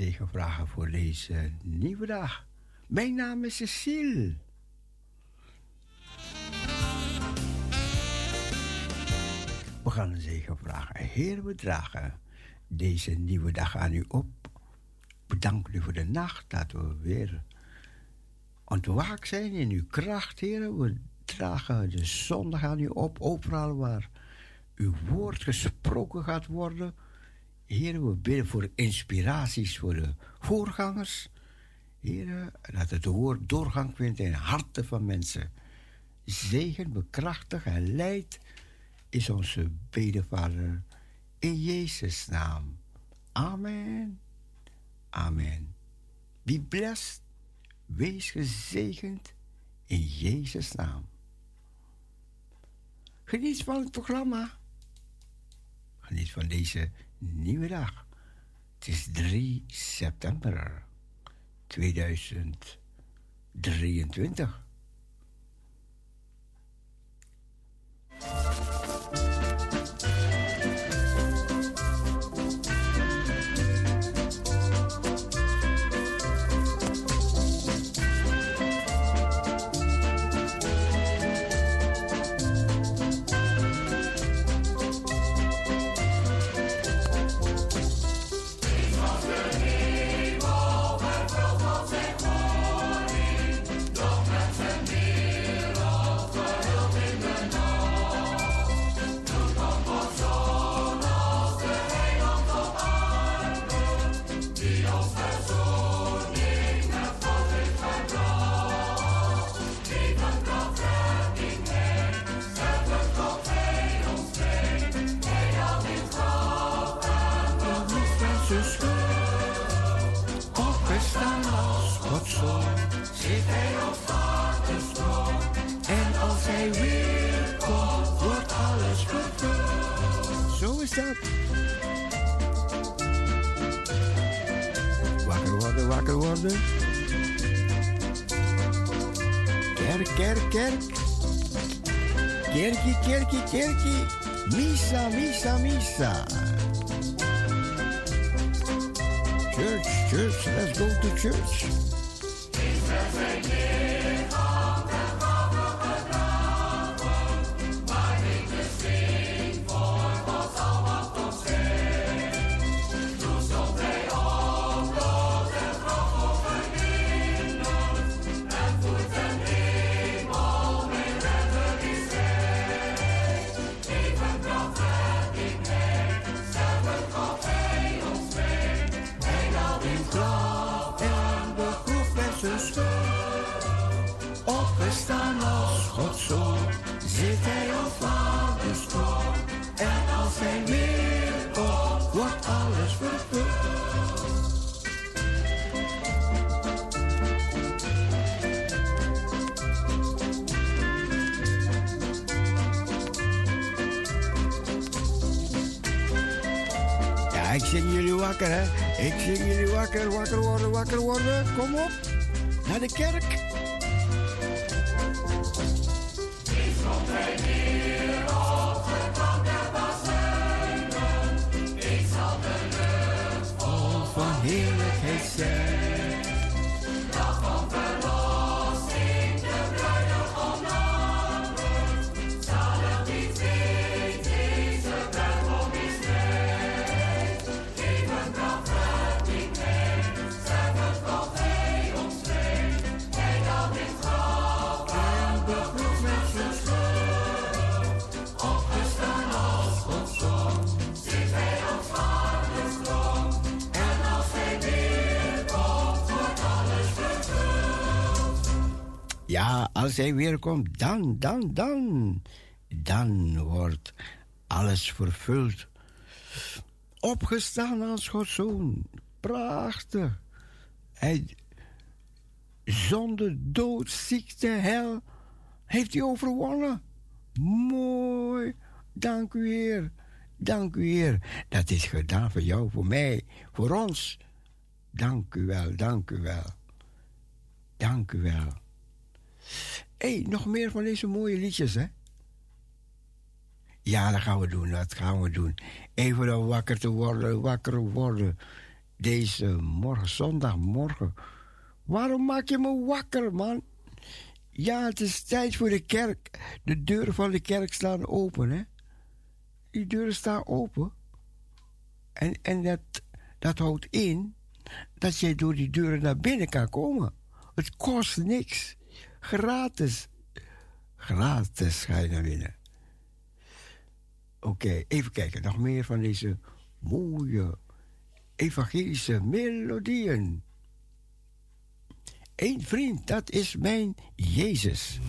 Ik ga een zegen vragen voor deze nieuwe dag. Mijn naam is Cecile. We gaan een zegen vragen. Heer, we dragen deze nieuwe dag aan u op. Bedank u voor de nacht dat we weer ontwaakt zijn in uw kracht, Heer. We dragen de zondag aan u op, overal waar uw woord gesproken gaat worden Heer, we bidden voor inspiraties voor de voorgangers. Heer, dat het woord doorgang vindt in harten van mensen. Zegen, bekrachtig en leid is onze bedevader. In Jezus' naam. Amen. Amen. Be blessed. Wees gezegend in Jezus' naam. Geniet van het programma. Geniet van deze nieuwe dag. Het is 3 september 2023. kierki, kierki, misa, misa, misa. Church, church, let's go to church. Als hij weer komt, dan, dan, dan, dan wordt alles vervuld. Opgestaan als Gods zoon. Prachtig. Hij, zonder dood, ziekte, hel, heeft hij overwonnen. Mooi. Dank u, Heer. Dank u, Heer. Dat is gedaan voor jou, voor mij, voor ons. Dank u wel, dank u wel. Dank u wel hey, nog meer van deze mooie liedjes, hè? Ja, dat gaan we doen, dat gaan we doen. Even om wakker te worden, wakker worden. Deze morgen, zondagmorgen. Waarom maak je me wakker, man? Ja, het is tijd voor de kerk. De deuren van de kerk staan open, hè? Die deuren staan open. En, en dat, dat houdt in dat je door die deuren naar binnen kan komen. Het kost niks. Gratis. Gratis ga je naar binnen. Oké, even kijken. Nog meer van deze mooie evangelische melodieën. Eén vriend, dat is mijn Jezus.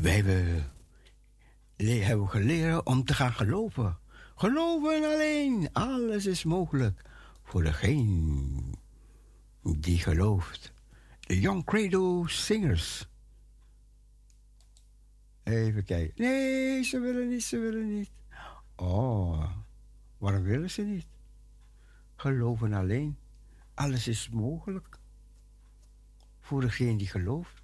Bijbel hebben geleerd om te gaan geloven. Geloven alleen, alles is mogelijk voor degene die gelooft. De Young Credo Singers. Even kijken. Nee, ze willen niet, ze willen niet. Oh, waarom willen ze niet? Geloven alleen. Alles is mogelijk. Voor degene die gelooft.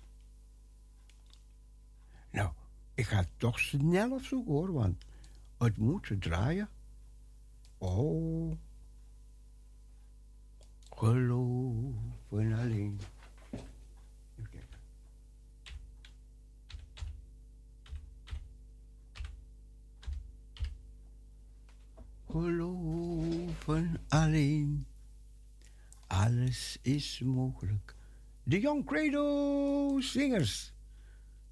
Nou, ik ga toch snel op zoek hoor, want het moet draaien. Oh. Geloven alleen. Geloven alleen. Alles is mogelijk. De Young Credo Singers.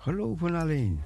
Geloven alleen.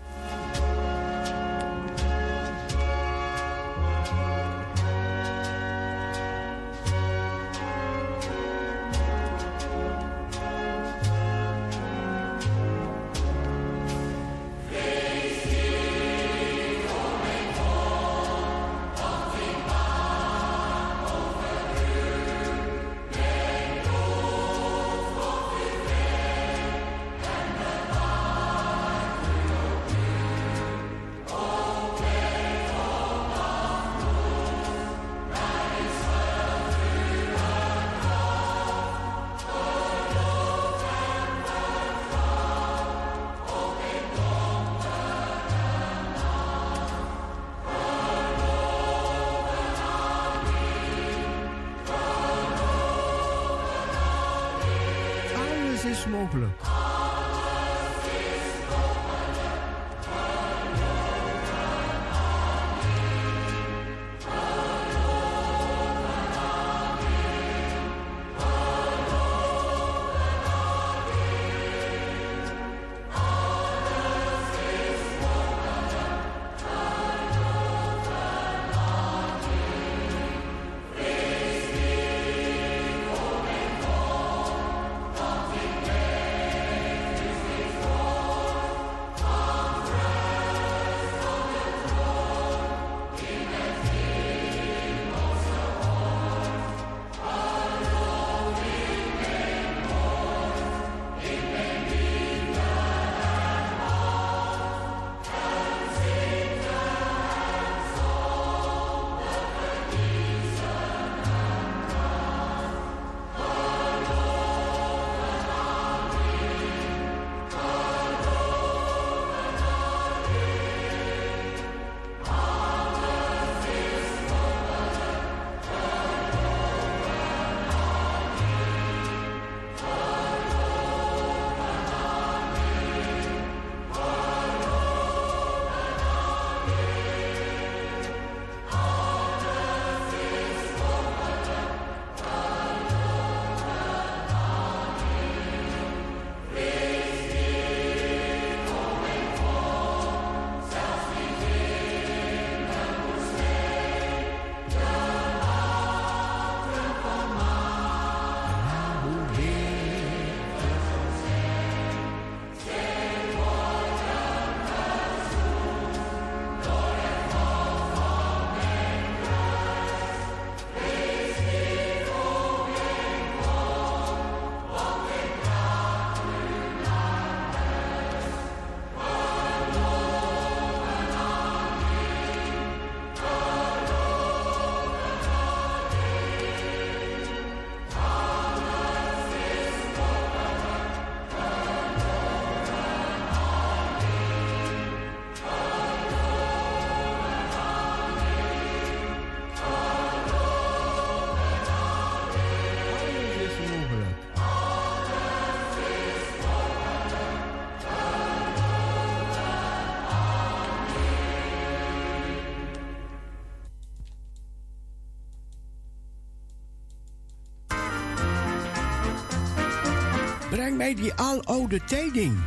Breng mij die aloude tijding.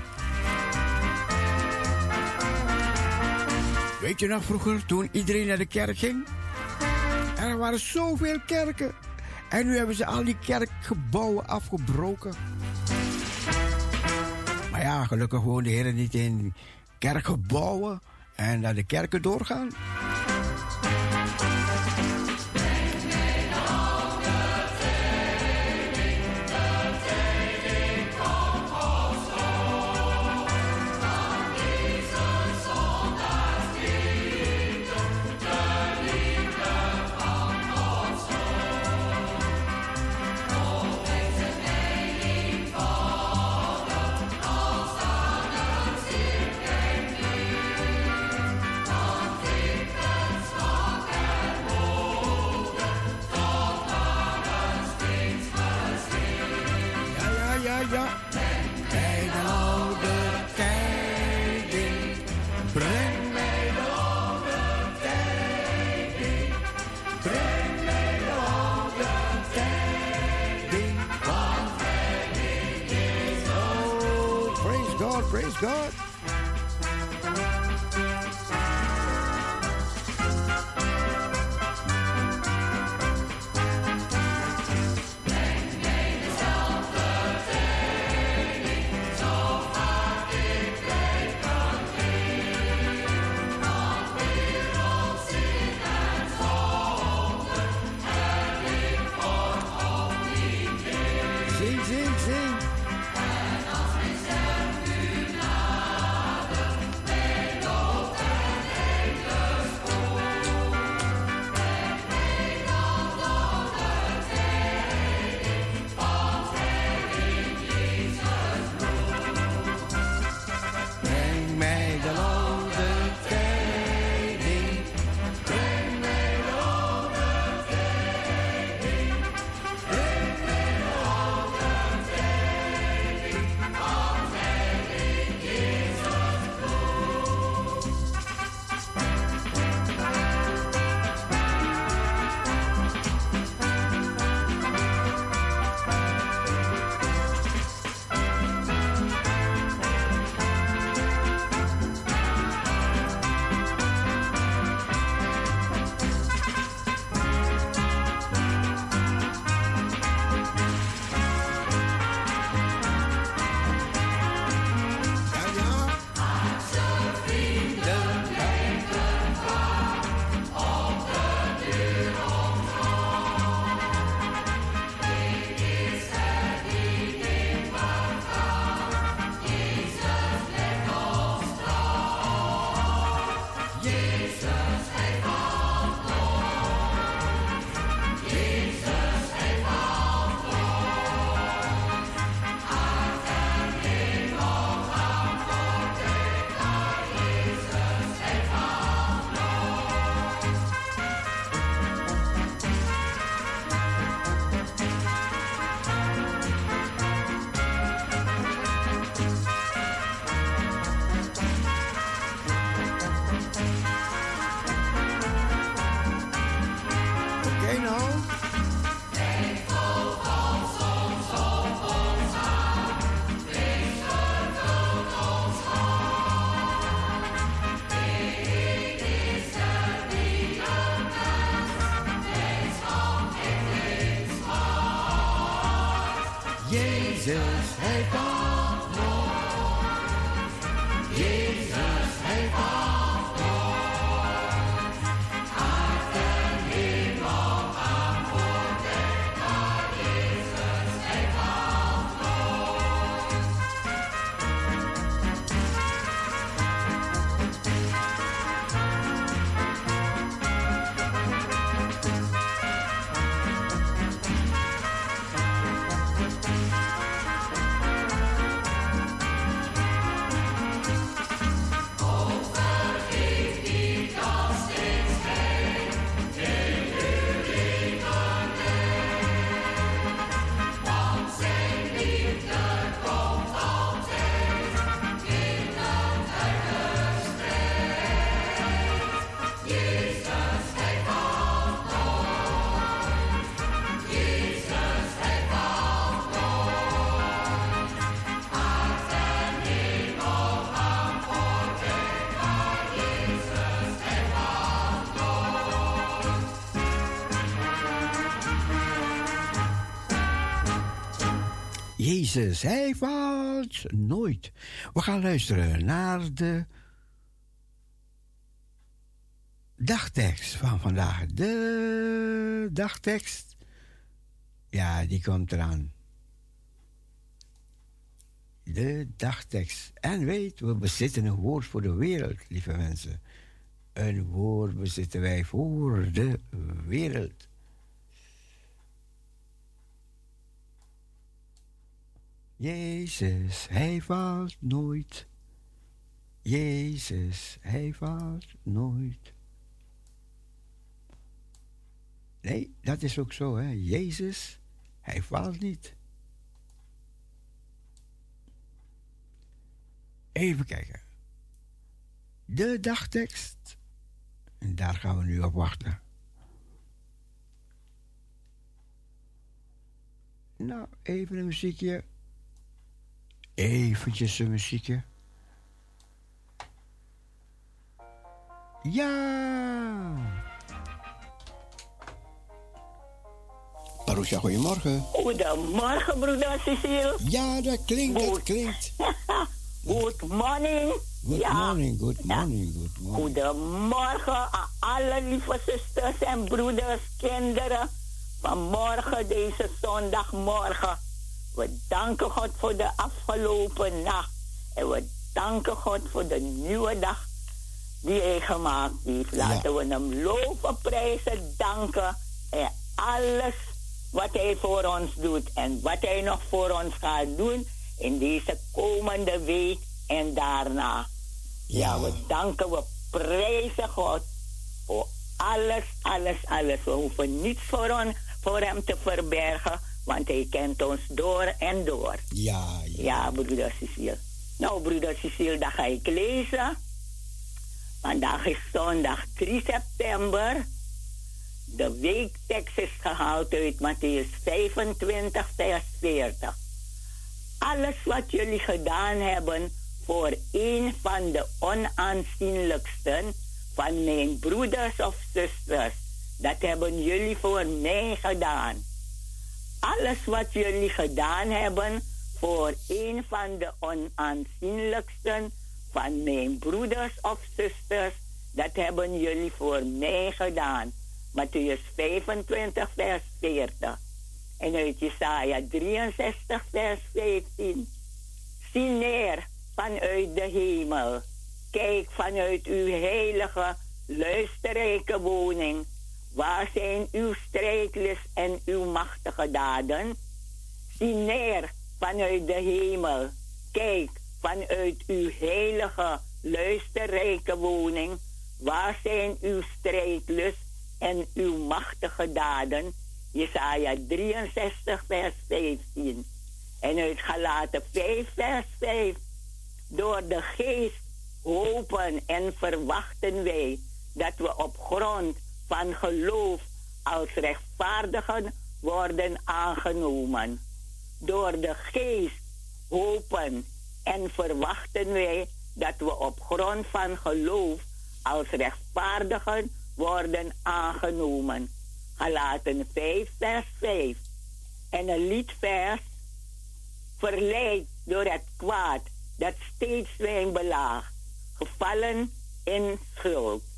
Weet je nog vroeger, toen iedereen naar de kerk ging? Er waren zoveel kerken. En nu hebben ze al die kerkgebouwen afgebroken. Maar ja, gelukkig woont de Heer niet in kerkgebouwen en naar de kerken doorgaan. Jezus, hij valt nooit. We gaan luisteren naar de dagtekst van vandaag. De dagtekst. Ja, die komt eraan. De dagtekst. En weet, we bezitten een woord voor de wereld, lieve mensen. Een woord bezitten wij voor de wereld. Jezus, hij valt nooit. Jezus, hij valt nooit. Nee, dat is ook zo, hè. Jezus, hij valt niet. Even kijken. De dagtekst. En daar gaan we nu op wachten. Nou, even een muziekje. Eventjes een muziekje. Ja! Parousia, goedemorgen. Goedemorgen, broeder Cecile. Ja, dat klinkt, dat klinkt. good morning. Good ja. morning, good morning, good morning. Goedemorgen aan alle lieve zusters en broeders, kinderen. Vanmorgen, deze zondagmorgen. We danken God voor de afgelopen nacht. En we danken God voor de nieuwe dag die hij gemaakt heeft. Laten we hem loven, prijzen, danken. En alles wat hij voor ons doet. En wat hij nog voor ons gaat doen in deze komende week en daarna. Ja, we danken, we prijzen God voor alles, alles, alles. We hoeven niets voor, on, voor hem te verbergen, want hij kent ons door en door. Ja, ja. Ja, broeder Cecile. Nou, broeder Cecile, dan ga ik lezen. Vandaag is zondag 3 september. De weektekst is gehaald uit Matthäus 25, vers 40. Alles wat jullie gedaan hebben voor een van de onaanzienlijksten van mijn broeders of zusters, dat hebben jullie voor mij gedaan. Alles wat jullie gedaan hebben voor een van de onaanzienlijksten van mijn broeders of zusters, dat hebben jullie voor mij gedaan. Matthäus 25, vers 40. En uit Jesaja 63, vers 15. Zie neer vanuit de hemel. Kijk vanuit uw heilige, luisterrijke woning. Waar zijn uw strijdlust en uw machtige daden? Zie neer vanuit de hemel. Kijk vanuit uw heilige, luisterrijke woning. Waar zijn uw strijdlust en uw machtige daden? Jesaja 63, vers 15. En uit Galaten 5, vers 5. Door de geest hopen en verwachten wij dat we op grond van geloof als rechtvaardigen worden aangenomen. Door de geest hopen en verwachten wij dat we op grond van geloof als rechtvaardigen worden aangenomen. Galaten 5, vers 5. En een liedvers. Verleid door het kwaad dat steeds mijn belaagt. Gevallen in schuld.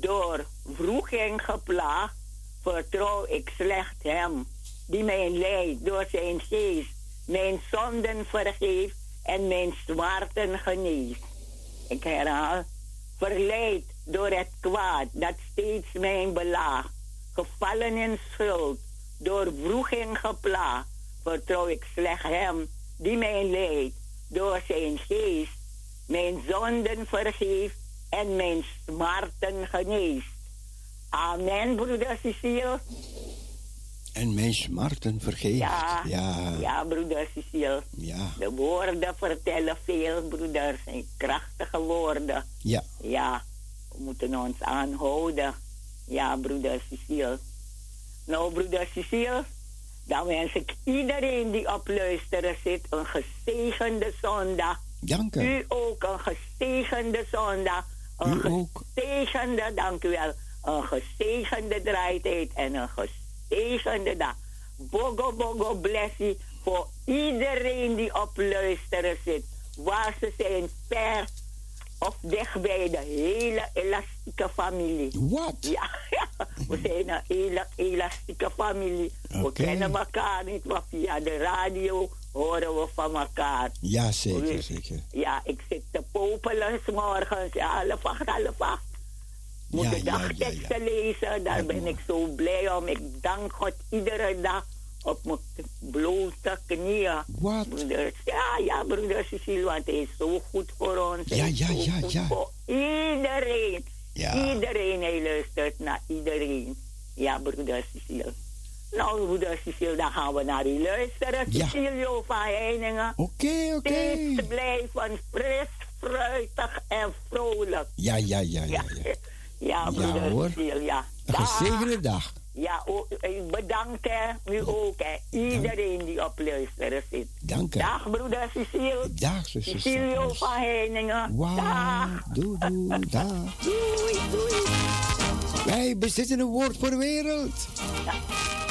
Door vroeging geplaagd, vertrouw ik slecht hem. Die mij leidt door zijn geest. Mijn zonden vergeeft en mijn zwaarten geneest. Ik herhaal. Verleid door het kwaad dat steeds mijn belaagt gevallen in schuld, door vroeging geplaagd, vertrouw ik slecht hem die mij leidt, door zijn geest, mijn zonden vergeeft en mijn smarten geneest. Amen, broeder Cecile. En mijn smarten vergeeft. Ja, ja, ja broeder Cecile. Ja. De woorden vertellen veel, broeder. Zijn krachtige woorden. Ja. Ja, we moeten ons aanhouden. Ja, broeder Cecile. Nou, broeder Cecile, dan wens ik iedereen die op luisteren zit een gezegende zondag. Dank u. U ook een gezegende zondag. Een ook. gezegende, dank u wel, een gezegende draaitijd en een gezegende dag. Bogo, bogo, blessie voor iedereen die op luisteren zit. Waar ze zijn, ver of dicht bij de hele elastieke familie. Wat? Ja, we zijn een hele elastieke familie. We kennen elkaar niet, maar via de radio horen we van elkaar. Ja, zeker, zeker. Ja, ik zit te popelen 's morgens, ja, half acht, half acht. Moet Ja, de ja, dagteksten ja. lezen, daar ben ik zo blij om. Ik dank God iedere dag op mijn blote knieën. Wat? Broeders, ja, ja, broeder Cecile, want hij is zo goed voor ons. Ja, ja, ja, ja. Voor iedereen. Iedereen, hij luistert naar iedereen. Ja, broeder Cecile. Nou, broeder Cecile, dan gaan we naar u luisteren. Ja. Cecilio van Heiningen. Oké, oké. Steeds blijven fris, fruitig en vrolijk. Ja, ja, ja, ja. Ja, ja. ja broeder hoor. Cecile, ja. Gezegende dag. Ja, o- ik bedank hè, u ook hè. Iedereen die op luisteren zit. Dank u. Dag broeder Cecile. Dag, zuster. Cecilio van Heiningen. Wauw. Dag. Doei, doei, dag. Doei, doei. Wij bezitten een woord voor de wereld. Ja,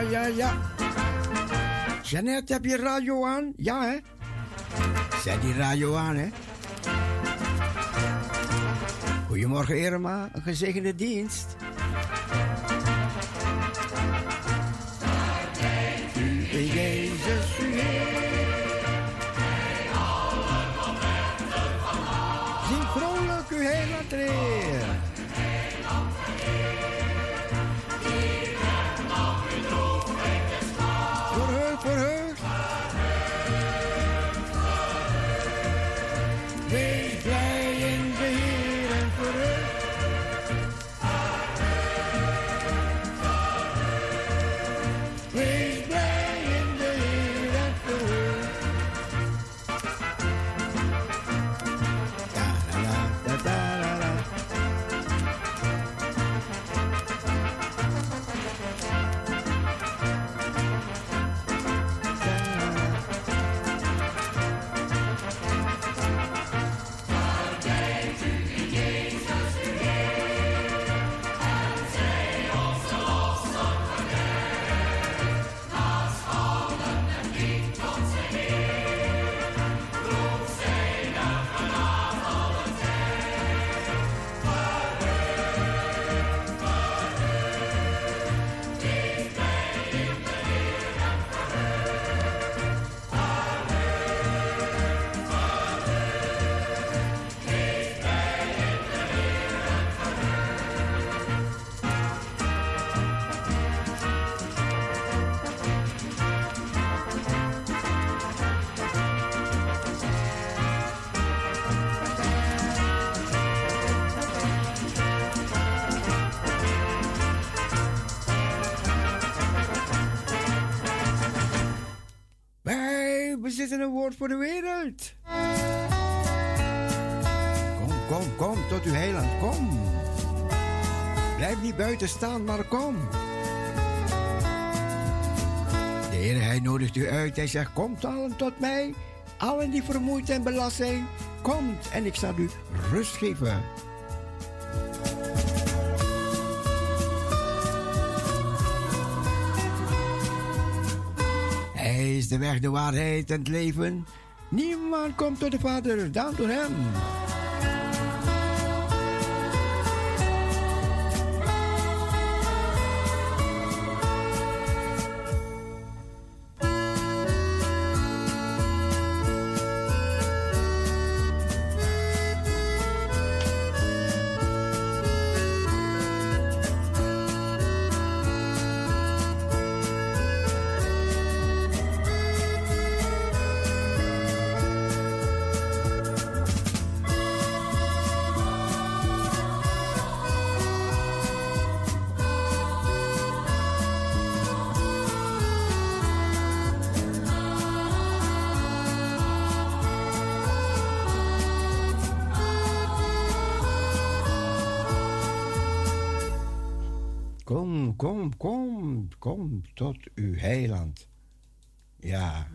ja, ja, ja. Jeannette, heb je radio aan? Ja, hè? Zet die radio aan, hè? Goedemorgen, Irma. Een gezegende dienst. Voor de wereld. Kom, kom, kom tot uw heiland, kom. Blijf niet buiten staan, maar kom. De Heer, Hij nodigt u uit. Hij zegt, komt allen tot mij. Allen die vermoeid en belast zijn, komt en ik zal u rust geven. Weg, de waarheid en het leven. Niemand komt tot de Vader dan door Hem. Tot uw heiland. Ja.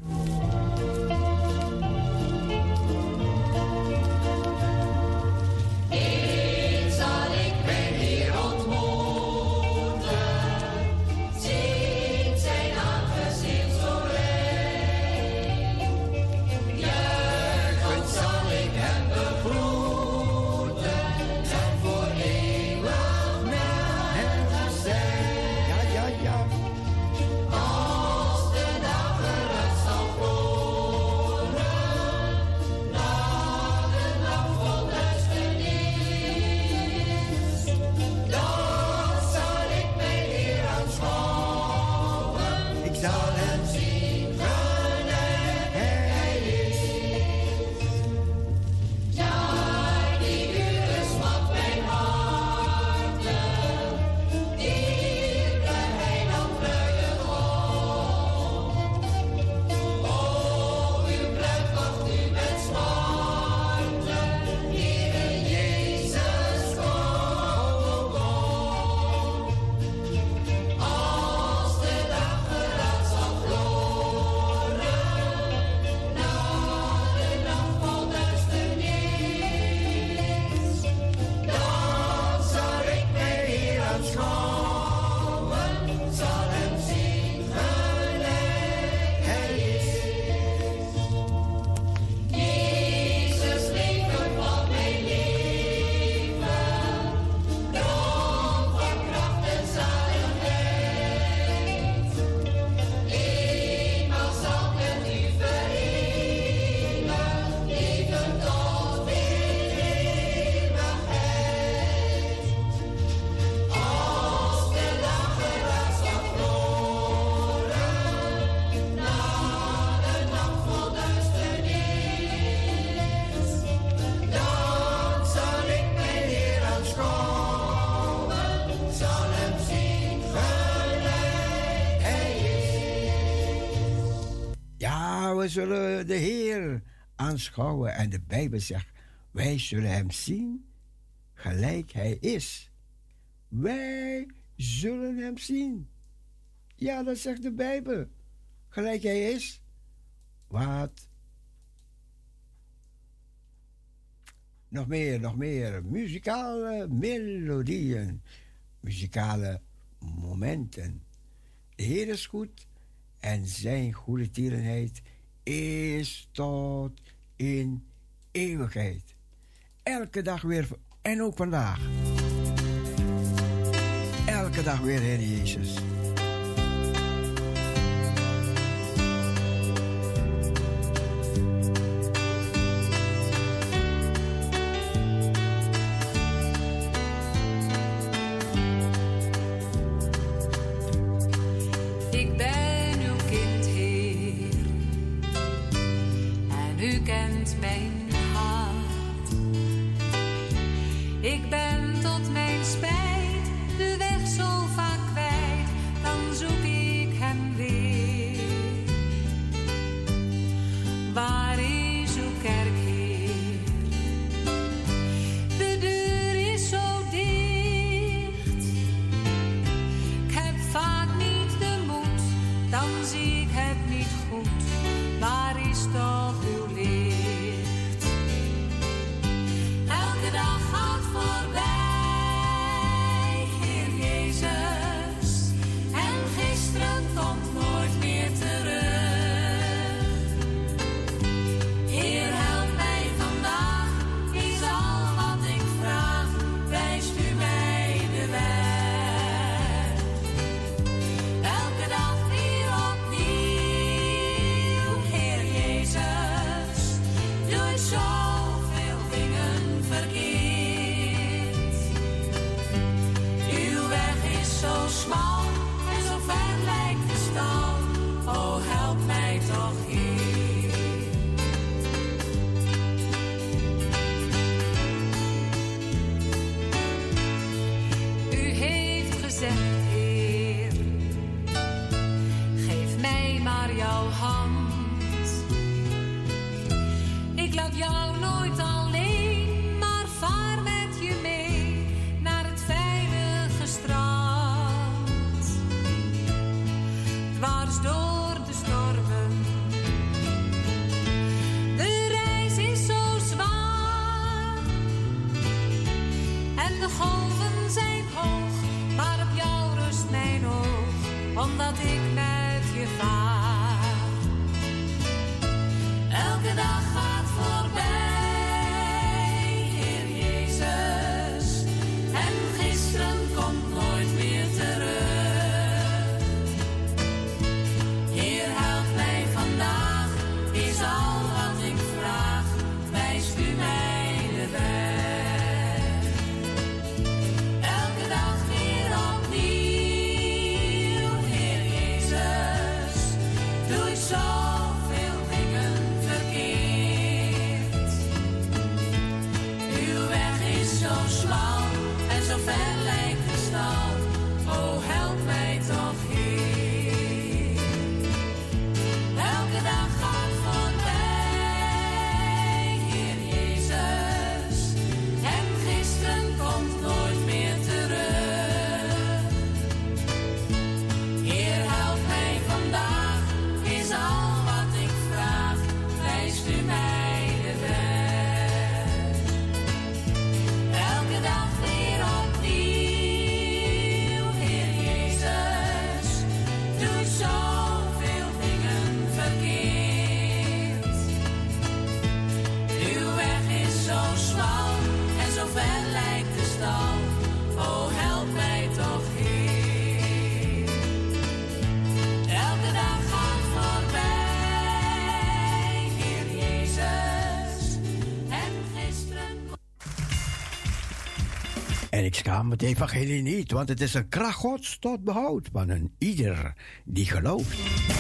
We zullen de Heer aanschouwen. En de Bijbel zegt, wij zullen Hem zien gelijk Hij is. Wij zullen Hem zien. Ja, dat zegt de Bijbel. Gelijk Hij is. Wat? Nog meer, nog meer. Muzikale melodieën. Muzikale momenten. De Heer is goed en zijn goede tierenheid is tot in eeuwigheid. Elke dag weer en ook vandaag. Elke dag weer, Heer Jezus. Ik ben Schaam het evangelie niet, want het is een kracht gods tot behoud van een ieder die gelooft.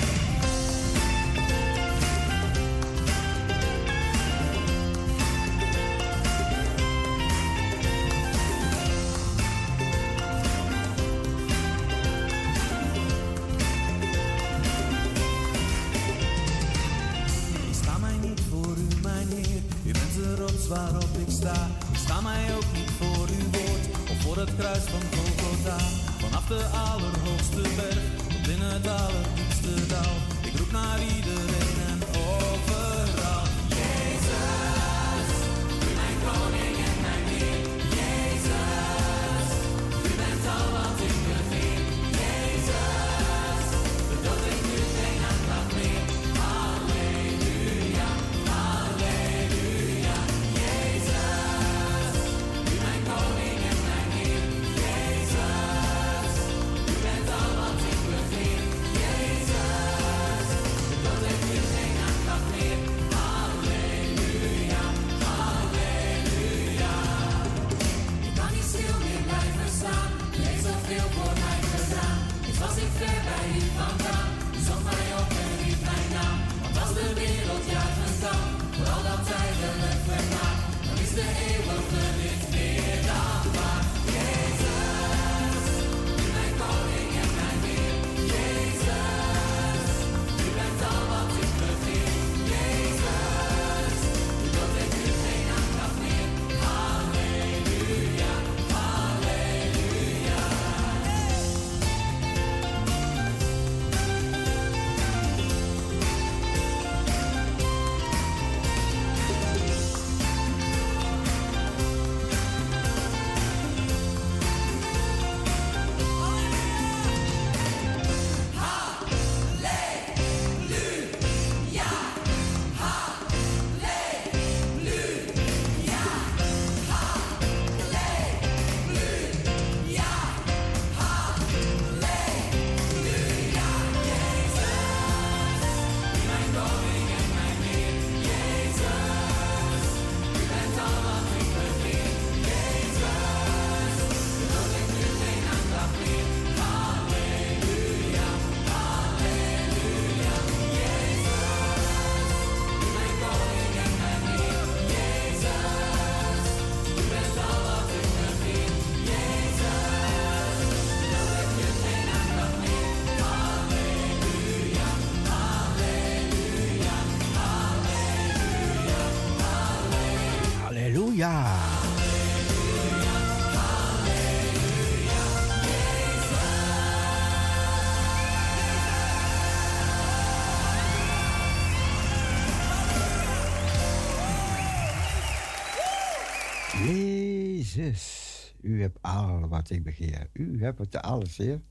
Hebt al wat ik begeer. U hebt het alles, Heer.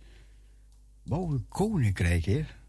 Bouw een koninkrijk, Heer.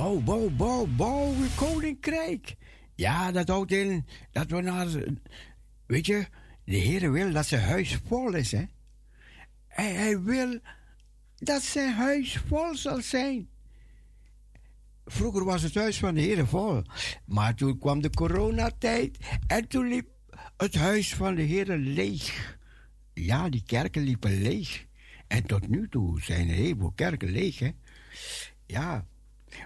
Bouw, bouw, bouw, bouw koninkrijk. Ja, dat houdt in dat we naar. Weet je, de Heer wil dat zijn huis vol is, hè? Hij, wil dat zijn huis vol zal zijn. Vroeger was het huis van de Heer vol. Maar toen kwam de coronatijd en toen liep het huis van de Heer leeg. Ja, die kerken liepen leeg. En tot nu toe zijn heel veel kerken leeg, hè? Ja,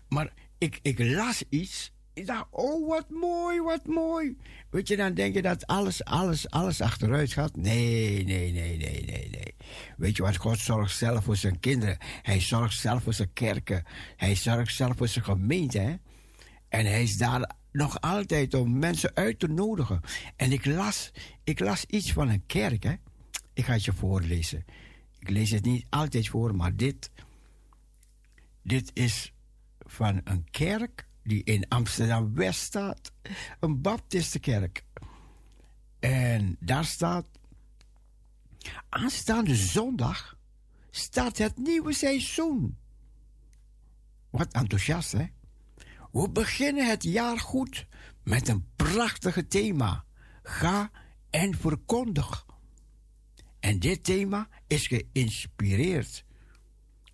maar ik, ik las iets. Ik dacht, oh, wat mooi, wat mooi. Weet je, dan denk je dat alles, alles, alles achteruit gaat. Nee, nee, nee, nee, nee, nee. Weet je wat, God zorgt zelf voor zijn kinderen. Hij zorgt zelf voor zijn kerken. Hij zorgt zelf voor zijn gemeente. En hij is daar nog altijd om mensen uit te nodigen. En ik las, ik las iets van een kerk, hè. Ik ga het je voorlezen. Ik lees het niet altijd voor, maar dit... Dit is van een kerk die in Amsterdam West staat, een Baptistenkerk. En daar staat aanstaande zondag staat het nieuwe seizoen. Wat enthousiast, hè? We beginnen het jaar goed met een prachtige thema. Ga en verkondig. En dit thema is geïnspireerd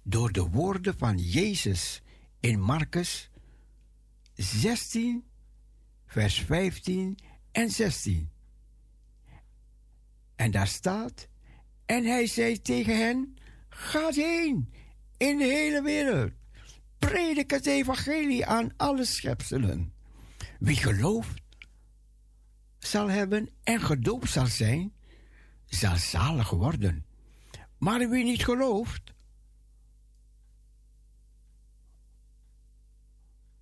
door de woorden van Jezus in Marcus 16, vers 15 en 16. En daar staat, en hij zei tegen hen, gaat heen in de hele wereld, predik het evangelie aan alle schepselen. Wie gelooft, zal hebben en gedoopt zal zijn, zal zalig worden. Maar wie niet gelooft,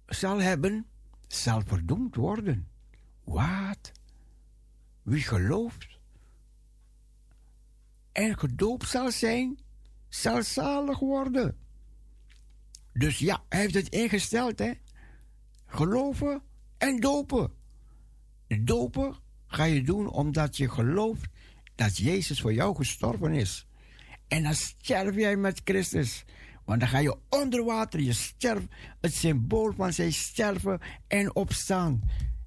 zal hebben, zal verdoemd worden. Wat? Wie gelooft en gedoopt zal zijn, zal zalig worden. Dus ja, hij heeft het ingesteld, hè? Geloven en dopen. Dopen ga je doen omdat je gelooft dat Jezus voor jou gestorven is. En dan sterf jij met Christus. Want dan ga je onder water, je sterft, het symbool van zijn sterven en opstaan.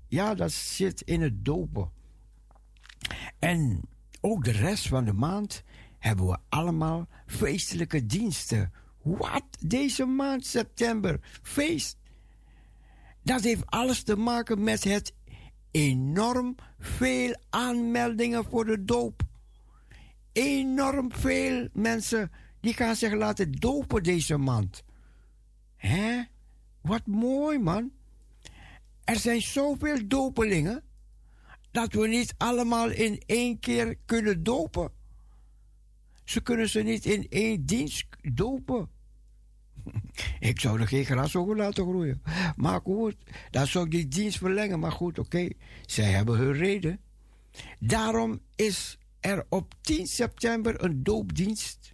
Ja, dat zit in het dopen. En ook de rest van de maand hebben we allemaal feestelijke diensten. Wat? Deze maand september, feest. Dat heeft alles te maken met het enorm veel aanmeldingen voor de doop. Enorm veel mensen die gaan zich laten dopen deze maand. Hè? Wat mooi, man. Er zijn zoveel dopelingen dat we niet allemaal in één keer kunnen dopen. Ze kunnen ze niet in één dienst dopen. Ik zou er geen gras over laten groeien. Maar goed, dan zou ik die dienst verlengen. Maar goed, oké, zij hebben hun reden. Daarom is er op 10 september een doopdienst.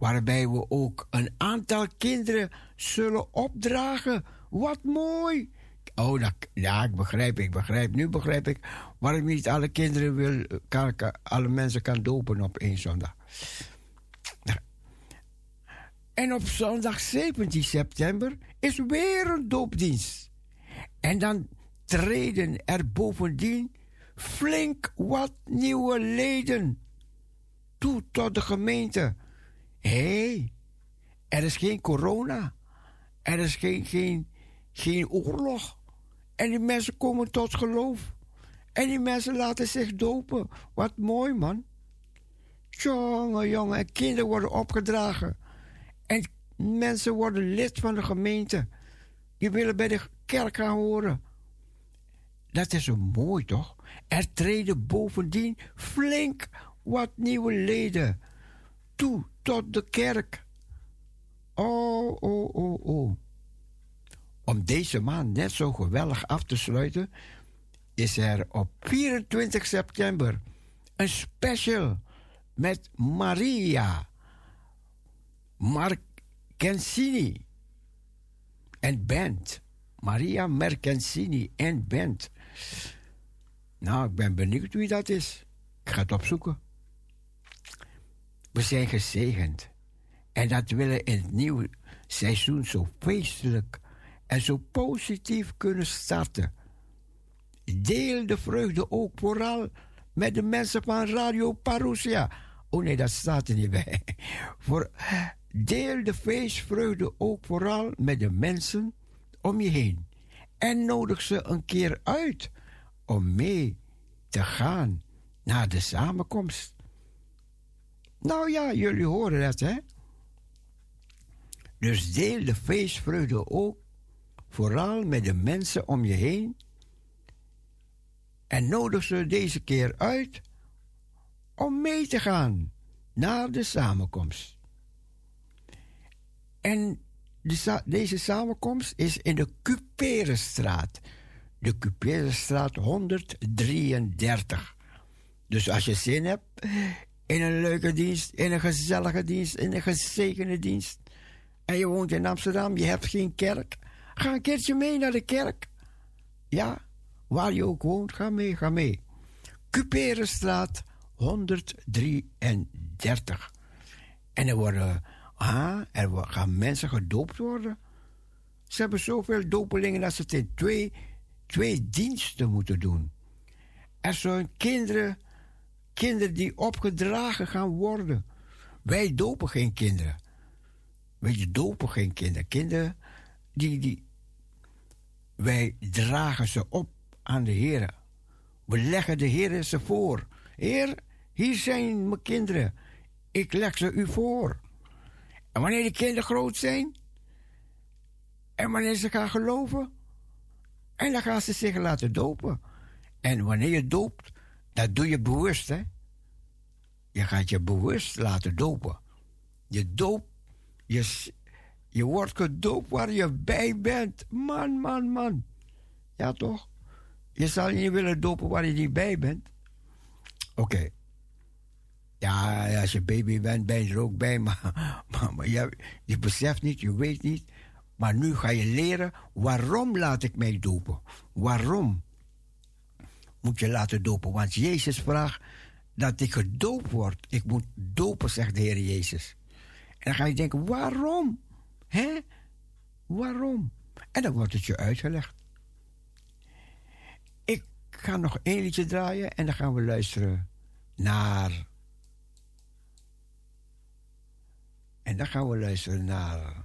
Waarbij we ook een aantal kinderen zullen opdragen. Wat mooi! Oh, dat, ja, ik begrijp, ik begrijp. Nu begrijp ik waarom niet alle kinderen wil, alle mensen kan dopen op één zondag. En op zondag 17 september is weer een doopdienst. En dan treden er bovendien flink wat nieuwe leden toe tot de gemeente. Hé, hey, er is geen corona. Er is geen, geen, geen oorlog. En die mensen komen tot geloof. En die mensen laten zich dopen. Wat mooi, man. Jongen, jongen. En kinderen worden opgedragen. En mensen worden lid van de gemeente. Die willen bij de kerk gaan horen. Dat is zo mooi, toch? Er treden bovendien flink wat nieuwe leden toe tot de kerk. Oh, oh, oh, oh. Om deze maand net zo geweldig af te sluiten, is er op 24 september een special met Maria Marcancini en band. Maria Marcancini en band. Nou, ik ben benieuwd wie dat is. Ik ga het opzoeken. We zijn gezegend. En dat willen in het nieuwe seizoen zo feestelijk en zo positief kunnen starten. Deel de vreugde ook vooral met de mensen van Radio Parousia. Oh nee, dat staat er niet bij. Voor, deel de feestvreugde ook vooral met de mensen om je heen. En nodig ze een keer uit om mee te gaan naar de samenkomst. Nou ja, jullie horen dat, hè? Dus deel de feestvreugde ook, vooral met de mensen om je heen. En nodig ze deze keer uit om mee te gaan naar de samenkomst. En de, deze samenkomst is in de Cuperenstraat. De Cuperenstraat 133. Dus als je zin hebt in een leuke dienst, in een gezellige dienst, in een gezegende dienst. En je woont in Amsterdam, je hebt geen kerk. Ga een keertje mee naar de kerk. Ja, waar je ook woont, ga mee, ga mee. Cuperenstraat 133. En er, worden, ah, er gaan mensen gedoopt worden. Ze hebben zoveel dopelingen dat ze het in twee, twee diensten moeten doen. Er zijn kinderen, kinderen die opgedragen gaan worden. Wij dopen geen kinderen. Wij dopen geen kinderen. Kinderen die, die. Wij dragen ze op aan de Heer. We leggen de Heer ze voor. Heer, hier zijn mijn kinderen. Ik leg ze u voor. En wanneer de kinderen groot zijn, en wanneer ze gaan geloven, en dan gaan ze zich laten dopen. En wanneer je doopt, dat doe je bewust, hè? Je gaat je bewust laten dopen. Je doopt, je, je wordt gedoopt waar je bij bent. Man, man, man. Ja, toch? Je zal niet willen dopen waar je niet bij bent. Oké. Ja, als je baby bent, ben je er ook bij. Maar, maar, maar je, je beseft niet, je weet niet. Maar nu ga je leren, waarom laat ik mij dopen? Waarom moet je laten dopen? Want Jezus vraagt dat ik gedoopt word. Ik moet dopen, zegt de Heer Jezus. En dan ga je denken, waarom? Hè? Waarom? En dan wordt het je uitgelegd. Ik ga nog één liedje draaien en dan gaan we luisteren naar. En dan gaan we luisteren naar.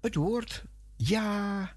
Het woord ja.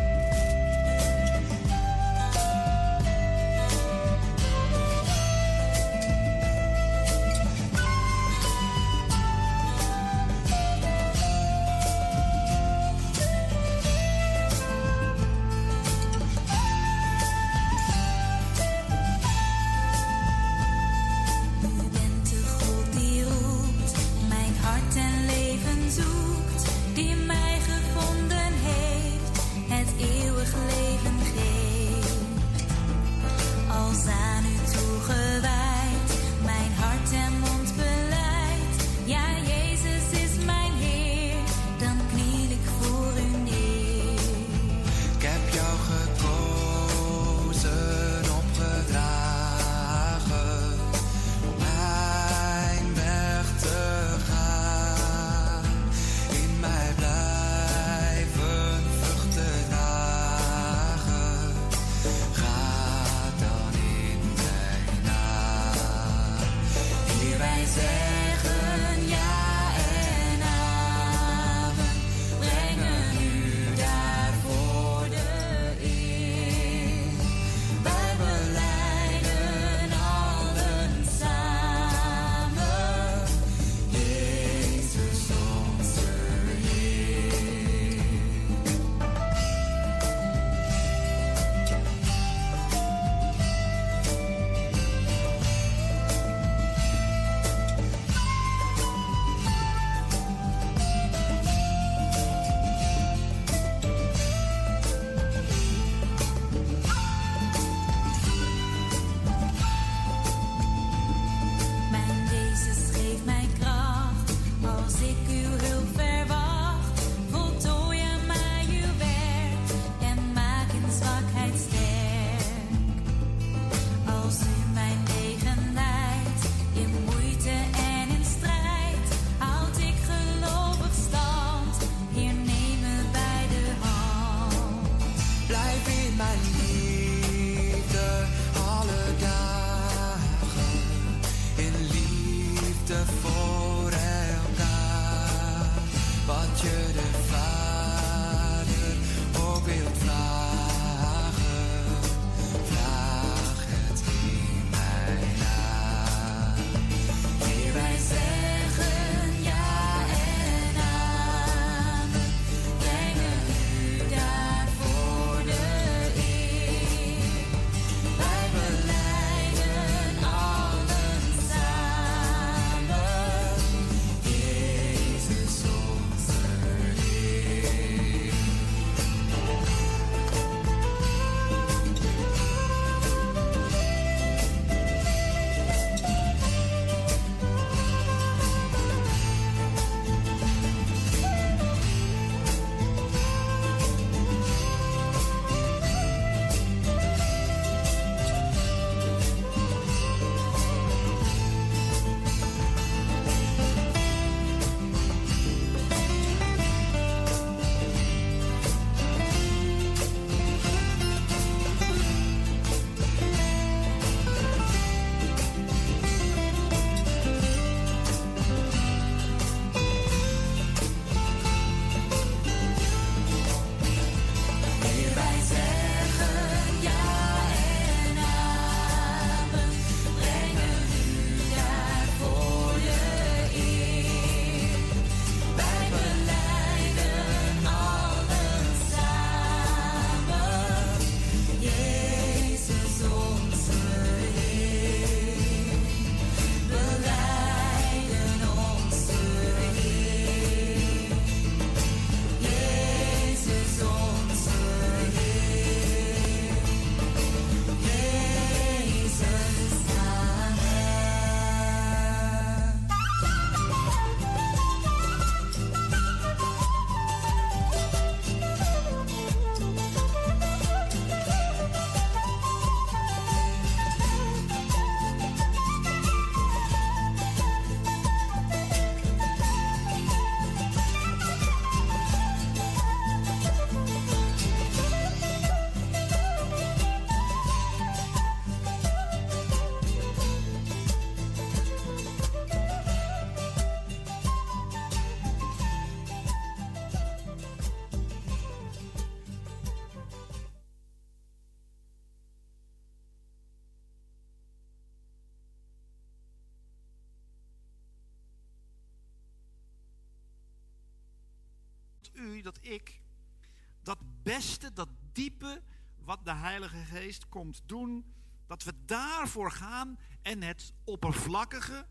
Geest komt doen, dat we daarvoor gaan en het oppervlakkige,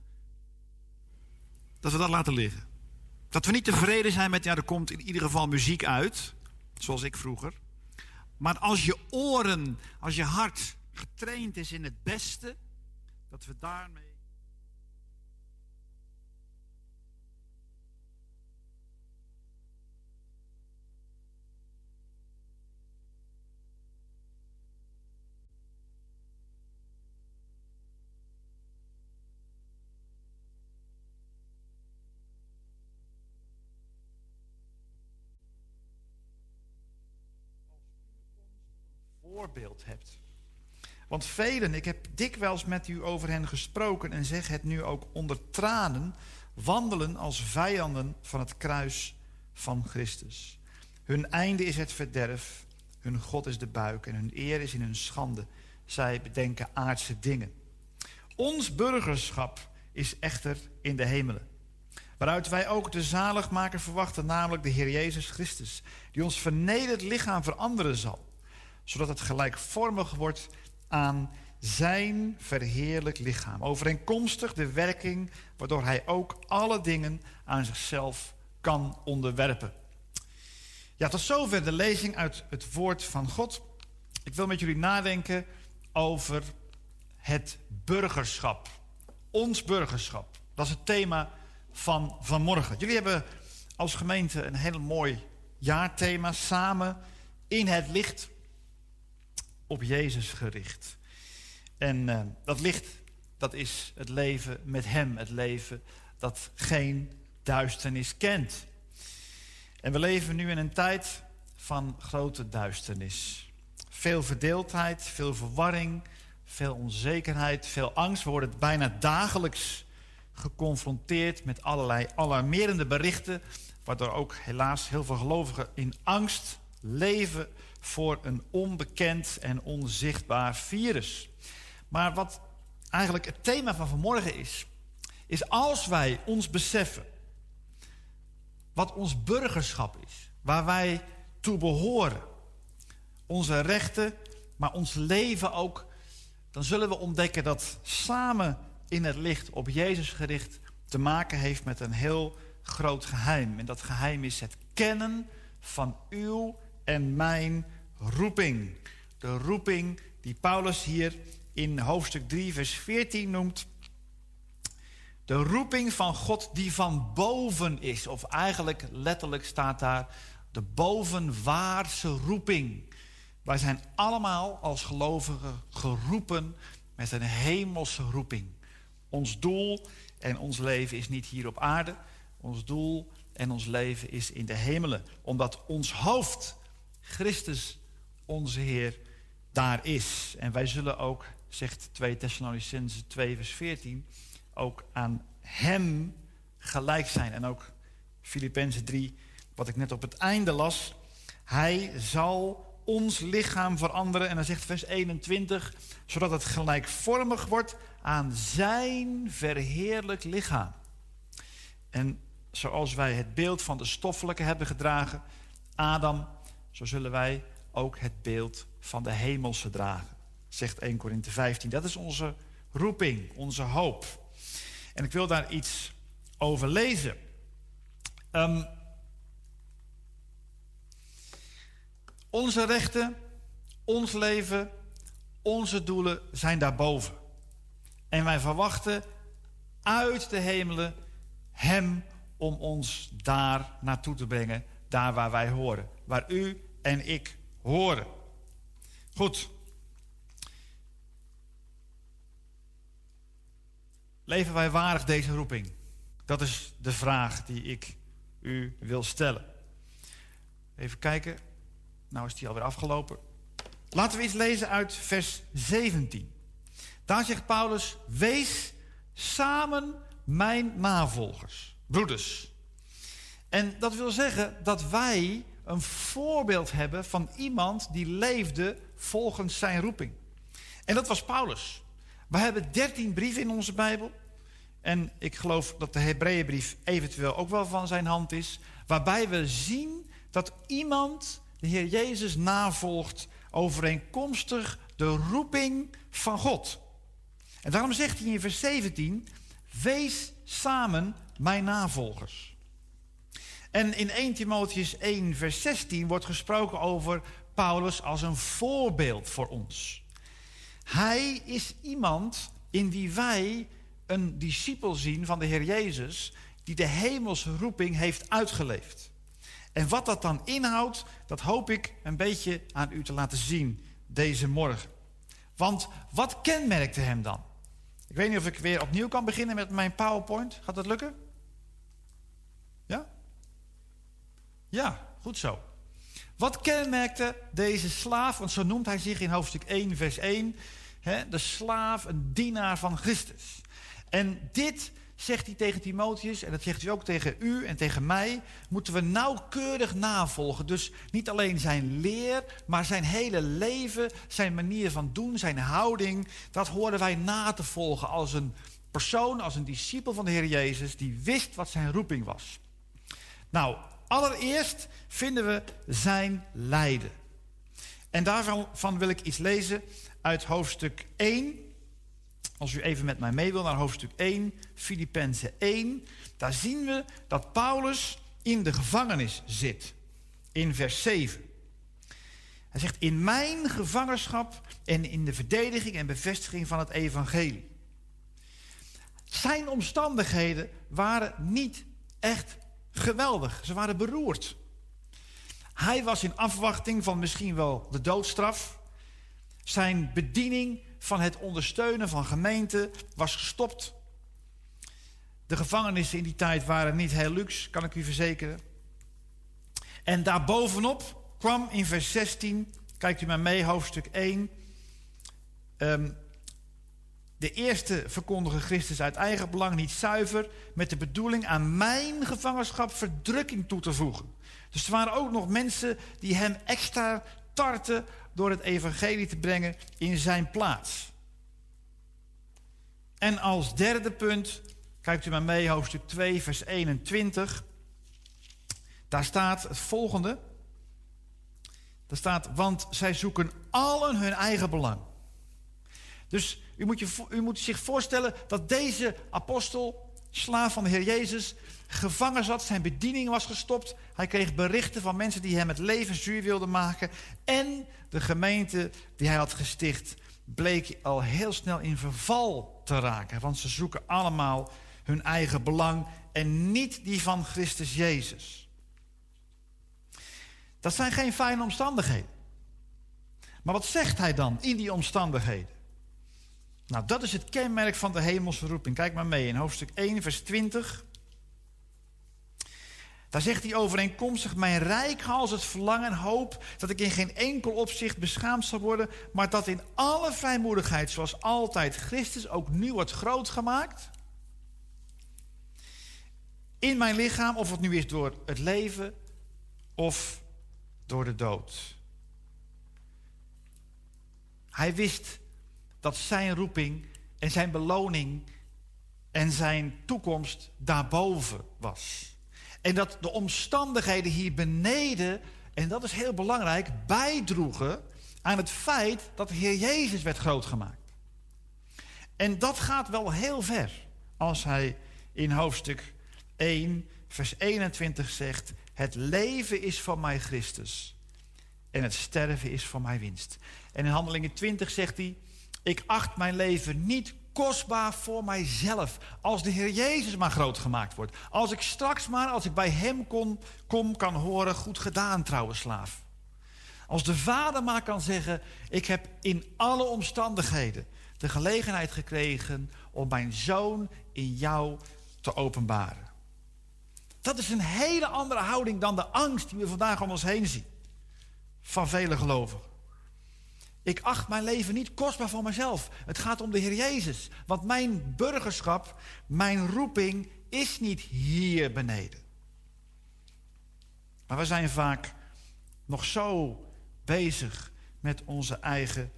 dat we dat laten liggen. Dat we niet tevreden zijn met, ja, er komt in ieder geval muziek uit, zoals ik vroeger. Maar als je oren, als je hart getraind is in het beste, dat we daarmee. Hebt. Want velen, ik heb dikwijls met u over hen gesproken en zeg het nu ook onder tranen, wandelen als vijanden van het kruis van Christus. Hun einde is het verderf, hun God is de buik en hun eer is in hun schande. Zij bedenken aardse dingen. Ons burgerschap is echter in de hemelen. Waaruit wij ook de zaligmaker verwachten, namelijk de Heer Jezus Christus, die ons vernederd lichaam veranderen zal zodat het gelijkvormig wordt aan zijn verheerlijk lichaam. Overeenkomstig de werking waardoor hij ook alle dingen aan zichzelf kan onderwerpen. Ja, tot zover de lezing uit het woord van God. Ik wil met jullie nadenken over het burgerschap. Ons burgerschap. Dat is het thema van vanmorgen. Jullie hebben als gemeente een heel mooi jaarthema samen in het licht op Jezus gericht. En uh, dat licht, dat is het leven met Hem, het leven dat geen duisternis kent. En we leven nu in een tijd van grote duisternis. Veel verdeeldheid, veel verwarring, veel onzekerheid, veel angst. We worden bijna dagelijks geconfronteerd met allerlei alarmerende berichten, waardoor ook helaas heel veel gelovigen in angst leven voor een onbekend en onzichtbaar virus. Maar wat eigenlijk het thema van vanmorgen is, is als wij ons beseffen wat ons burgerschap is, waar wij toe behoren, onze rechten, maar ons leven ook, dan zullen we ontdekken dat samen in het licht op Jezus gericht te maken heeft met een heel groot geheim. En dat geheim is het kennen van uw en mijn roeping. De roeping die Paulus hier in hoofdstuk 3, vers 14 noemt. De roeping van God die van boven is. Of eigenlijk letterlijk staat daar de bovenwaarse roeping. Wij zijn allemaal als gelovigen geroepen met een hemelse roeping. Ons doel en ons leven is niet hier op aarde. Ons doel en ons leven is in de hemelen. Omdat ons hoofd Christus onze Heer daar is. En wij zullen ook, zegt 2 Thessalonicense 2 vers 14, ook aan Hem gelijk zijn. En ook Filippenzen 3, wat ik net op het einde las. Hij zal ons lichaam veranderen. En dan zegt vers 21, zodat het gelijkvormig wordt aan zijn verheerlijk lichaam. En zoals wij het beeld van de stoffelijke hebben gedragen, Adam zo zullen wij ook het beeld van de hemelse dragen, zegt 1 Korinthe 15. Dat is onze roeping, onze hoop. En ik wil daar iets over lezen. Um, onze rechten, ons leven, onze doelen zijn daarboven. En wij verwachten uit de hemelen Hem om ons daar naartoe te brengen, daar waar wij horen waar u en ik horen. Goed. Leven wij waardig deze roeping? Dat is de vraag die ik u wil stellen. Even kijken. Nou is die alweer afgelopen. Laten we iets lezen uit vers 17. Daar zegt Paulus: Wees samen mijn navolgers, broeders. En dat wil zeggen dat wij een voorbeeld hebben van iemand die leefde volgens zijn roeping. En dat was Paulus. We hebben dertien brieven in onze Bijbel. En ik geloof dat de Hebreeënbrief eventueel ook wel van zijn hand is. Waarbij we zien dat iemand de Heer Jezus navolgt overeenkomstig de roeping van God. En daarom zegt hij in vers 17: Wees samen mijn navolgers. En in 1 Timotheus 1, vers 16 wordt gesproken over Paulus als een voorbeeld voor ons. Hij is iemand in wie wij een discipel zien van de Heer Jezus, die de hemelse roeping heeft uitgeleefd. En wat dat dan inhoudt, dat hoop ik een beetje aan u te laten zien deze morgen. Want wat kenmerkte hem dan? Ik weet niet of ik weer opnieuw kan beginnen met mijn PowerPoint. Gaat dat lukken? Ja? Ja, goed zo. Wat kenmerkte deze slaaf, want zo noemt hij zich in hoofdstuk 1, vers 1, hè, de slaaf, een dienaar van Christus. En dit zegt hij tegen Timotheus, en dat zegt hij ook tegen u en tegen mij, moeten we nauwkeurig navolgen. Dus niet alleen zijn leer, maar zijn hele leven, zijn manier van doen, zijn houding, dat horen wij na te volgen als een persoon, als een discipel van de Heer Jezus, die wist wat zijn roeping was. Nou, allereerst vinden we zijn lijden. En daarvan wil ik iets lezen uit hoofdstuk 1, als u even met mij mee wil naar hoofdstuk 1, Filippenzen 1, daar zien we dat Paulus in de gevangenis zit. In vers 7. Hij zegt, in mijn gevangenschap en in de verdediging en bevestiging van het evangelie. Zijn omstandigheden waren niet echt geweldig. Ze waren beroerd. Hij was in afwachting van misschien wel de doodstraf. Zijn bediening van het ondersteunen van gemeenten was gestopt. De gevangenissen in die tijd waren niet heel luxe, kan ik u verzekeren. En daarbovenop kwam in vers 16, kijkt u maar mee, hoofdstuk 1. Ehm, de eerste verkondigen Christus uit eigen belang niet zuiver, met de bedoeling aan mijn gevangenschap verdrukking toe te voegen. Dus er waren ook nog mensen die hem extra tarten door het evangelie te brengen in zijn plaats. En als derde punt, kijkt u maar mee, hoofdstuk 2, vers 21. Daar staat het volgende. Daar staat, want zij zoeken allen hun eigen belang. Dus u moet, je, u moet zich voorstellen dat deze apostel, slaaf van de Heer Jezus, gevangen zat, zijn bediening was gestopt. Hij kreeg berichten van mensen die hem het leven zuur wilden maken. En de gemeente die hij had gesticht, bleek al heel snel in verval te raken. Want ze zoeken allemaal hun eigen belang en niet die van Christus Jezus. Dat zijn geen fijne omstandigheden. Maar wat zegt hij dan in die omstandigheden? Nou, dat is het kenmerk van de hemelse roeping. Kijk maar mee in hoofdstuk 1, vers 20. Daar zegt hij overeenkomstig mijn rijk als het verlangen en hoop dat ik in geen enkel opzicht beschaamd zal worden, maar dat in alle vrijmoedigheid, zoals altijd, Christus ook nu wordt groot gemaakt. In mijn lichaam, of het nu is door het leven of door de dood. Hij wist dat zijn roeping en zijn beloning en zijn toekomst daarboven was. En dat de omstandigheden hier beneden, en dat is heel belangrijk, bijdroegen aan het feit dat de Heer Jezus werd grootgemaakt. En dat gaat wel heel ver als hij in hoofdstuk 1, vers 21 zegt: Het leven is van mij Christus en het sterven is van mij winst. En in Handelingen 20 zegt hij: Ik acht mijn leven niet kostbaar voor mijzelf. Als de Heer Jezus maar groot gemaakt wordt. Als ik straks maar, als ik bij Hem kom, kom kan horen, goed gedaan trouwe slaaf. Als de vader maar kan zeggen, ik heb in alle omstandigheden de gelegenheid gekregen om mijn zoon in jou te openbaren. Dat is een hele andere houding dan de angst die we vandaag om ons heen zien. Van vele gelovigen. Ik acht mijn leven niet kostbaar voor mezelf. Het gaat om de Heer Jezus. Want mijn burgerschap, mijn roeping is niet hier beneden. Maar we zijn vaak nog zo bezig met onze eigen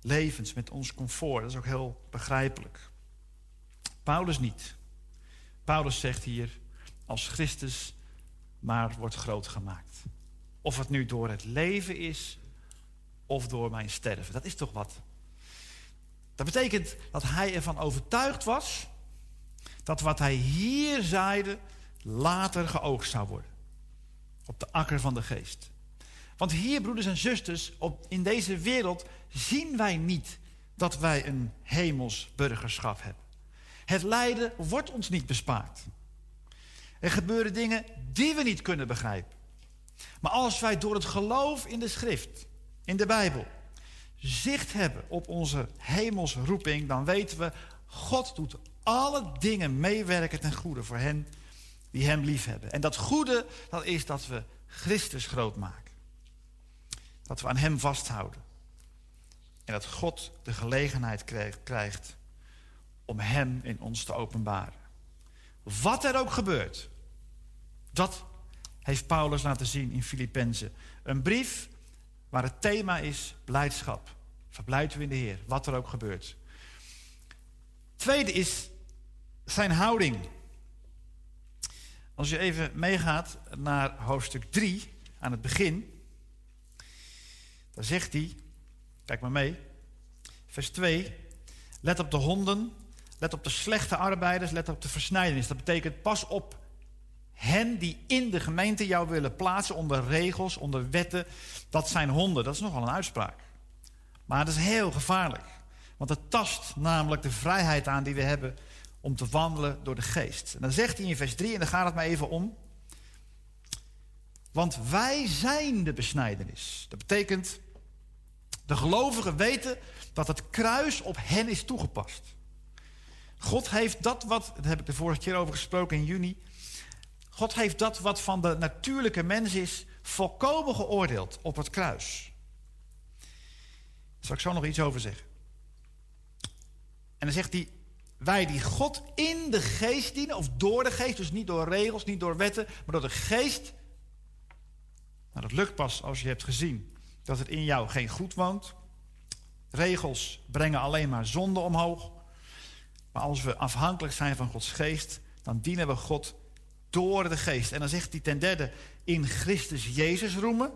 levens, met ons comfort. Dat is ook heel begrijpelijk. Paulus niet. Paulus zegt hier, als Christus maar wordt groot gemaakt. Of het nu door het leven is of door mijn sterven. Dat is toch wat? Dat betekent dat hij ervan overtuigd was dat wat hij hier zeide later geoogst zou worden. Op de akker van de geest. Want hier, broeders en zusters, op, in deze wereld zien wij niet dat wij een hemels burgerschap hebben. Het lijden wordt ons niet bespaard. Er gebeuren dingen die we niet kunnen begrijpen. Maar als wij door het geloof in de schrift, in de Bijbel, zicht hebben op onze hemelsroeping, dan weten we, God doet alle dingen meewerken ten goede voor hen die hem lief hebben. En dat goede, dat is dat we Christus groot maken. Dat we aan hem vasthouden. En dat God de gelegenheid krijgt om hem in ons te openbaren. Wat er ook gebeurt, dat heeft Paulus laten zien in Filippenzen. Een brief waar het thema is blijdschap. Verblijd u in de Heer, wat er ook gebeurt. Tweede is zijn houding. Als je even meegaat naar hoofdstuk 3, aan het begin, dan zegt hij, kijk maar mee, vers 2, let op de honden, let op de slechte arbeiders, let op de versnijdenis. Dat betekent pas op hen die in de gemeente jou willen plaatsen onder regels, onder wetten. Dat zijn honden, dat is nogal een uitspraak. Maar dat is heel gevaarlijk. Want het tast namelijk de vrijheid aan die we hebben om te wandelen door de geest. En dan zegt hij in vers 3, en daar gaat het maar even om. Want wij zijn de besnijdenis. Dat betekent, de gelovigen weten dat het kruis op hen is toegepast. God heeft dat wat, daar heb ik de vorige keer over gesproken in juni. God heeft dat wat van de natuurlijke mens is, volkomen geoordeeld op het kruis. Daar zal ik zo nog iets over zeggen. En dan zegt hij, wij die God in de geest dienen, of door de geest, dus niet door regels, niet door wetten, maar door de geest. Nou, dat lukt pas als je hebt gezien dat het in jou geen goed woont. Regels brengen alleen maar zonde omhoog. Maar als we afhankelijk zijn van Gods geest, dan dienen we God door de geest. En dan zegt hij ten derde, in Christus Jezus roemen.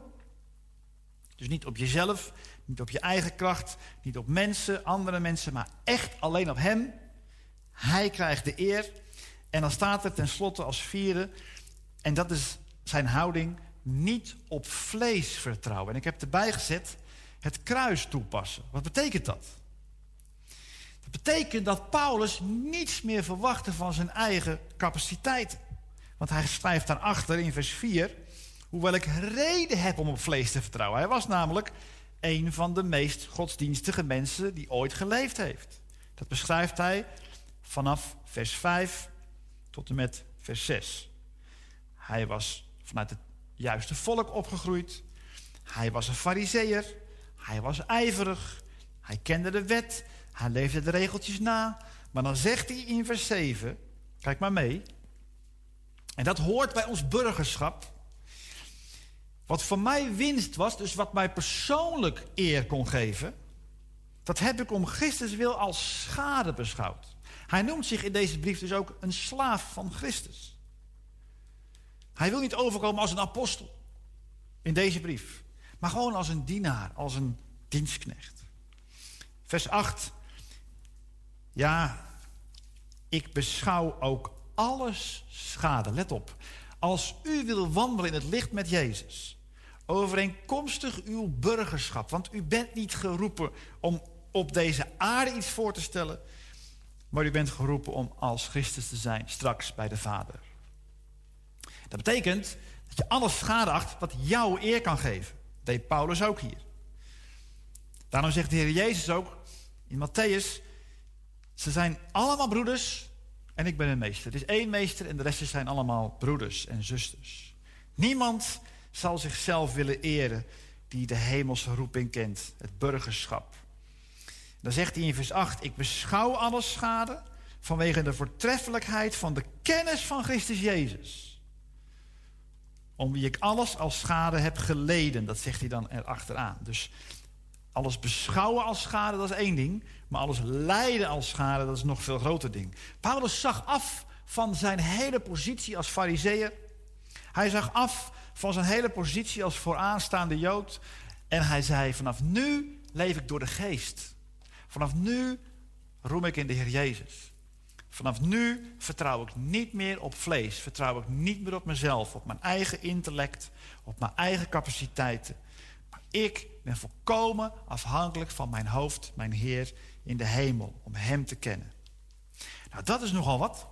Dus niet op jezelf, niet op je eigen kracht, niet op mensen, andere mensen, maar echt alleen op Hem. Hij krijgt de eer. En dan staat er tenslotte als vierde, en dat is zijn houding, niet op vlees vertrouwen. En ik heb erbij gezet, het kruis toepassen. Wat betekent dat? Dat betekent dat Paulus niets meer verwachtte van zijn eigen capaciteit. Want hij schrijft daarachter in vers 4, hoewel ik reden heb om op vlees te vertrouwen. Hij was namelijk een van de meest godsdienstige mensen die ooit geleefd heeft. Dat beschrijft hij vanaf vers 5 tot en met vers 6. Hij was vanuit het juiste volk opgegroeid. Hij was een fariseer. Hij was ijverig. Hij kende de wet. Hij leefde de regeltjes na. Maar dan zegt hij in vers 7, kijk maar mee. En dat hoort bij ons burgerschap. Wat voor mij winst was, dus wat mij persoonlijk eer kon geven, dat heb ik om Christus wil als schade beschouwd. Hij noemt zich in deze brief dus ook een slaaf van Christus. Hij wil niet overkomen als een apostel in deze brief, maar gewoon als een dienaar, als een dienstknecht. Vers 8. Ja, ik beschouw ook alles schade. Let op. Als u wil wandelen in het licht met Jezus, overeenkomstig uw burgerschap, want u bent niet geroepen om op deze aarde iets voor te stellen, maar u bent geroepen om als Christus te zijn straks bij de Vader. Dat betekent dat je alles schade acht wat jouw eer kan geven. Dat deed Paulus ook hier. Daarom zegt de Heer Jezus ook in Matthäus: ze zijn allemaal broeders en ik ben een meester. Het is één meester en de rest zijn allemaal broeders en zusters. Niemand zal zichzelf willen eren die de hemelse roeping kent, het burgerschap. Dan zegt hij in vers 8: Ik beschouw alle schade vanwege de voortreffelijkheid van de kennis van Christus Jezus. Om wie ik alles als schade heb geleden. Dat zegt hij dan erachteraan. Dus alles beschouwen als schade, dat is één ding. Maar alles lijden als schade, dat is nog veel groter ding. Paulus zag af van zijn hele positie als fariseer. Hij zag af van zijn hele positie als vooraanstaande Jood. En hij zei: Vanaf nu leef ik door de geest. Vanaf nu roem ik in de Heer Jezus. Vanaf nu vertrouw ik niet meer op vlees. Vertrouw ik niet meer op mezelf, op mijn eigen intellect, op mijn eigen capaciteiten. Maar ik ben volkomen afhankelijk van mijn hoofd, mijn Heer in de hemel, om Hem te kennen. Nou, dat is nogal wat.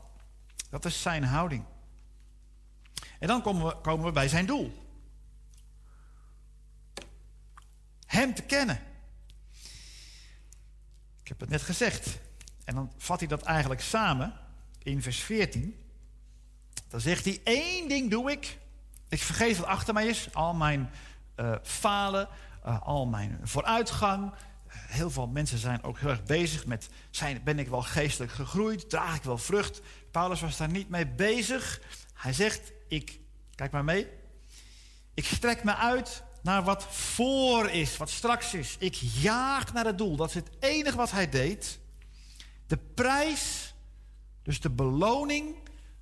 Dat is zijn houding. En dan komen we, komen we bij zijn doel. Hem te kennen. Ik heb het net gezegd. En dan vat hij dat eigenlijk samen in vers 14. Dan zegt hij: één ding doe ik. Ik vergeet wat achter mij is. Al mijn uh, falen, uh, al mijn vooruitgang. Heel veel mensen zijn ook heel erg bezig met: zijn, ben ik wel geestelijk gegroeid? Draag ik wel vrucht? Paulus was daar niet mee bezig. Hij zegt: Ik, kijk maar mee. Ik strek me uit naar wat voor is, wat straks is. Ik jaag naar het doel. Dat is het enige wat hij deed. De prijs, dus de beloning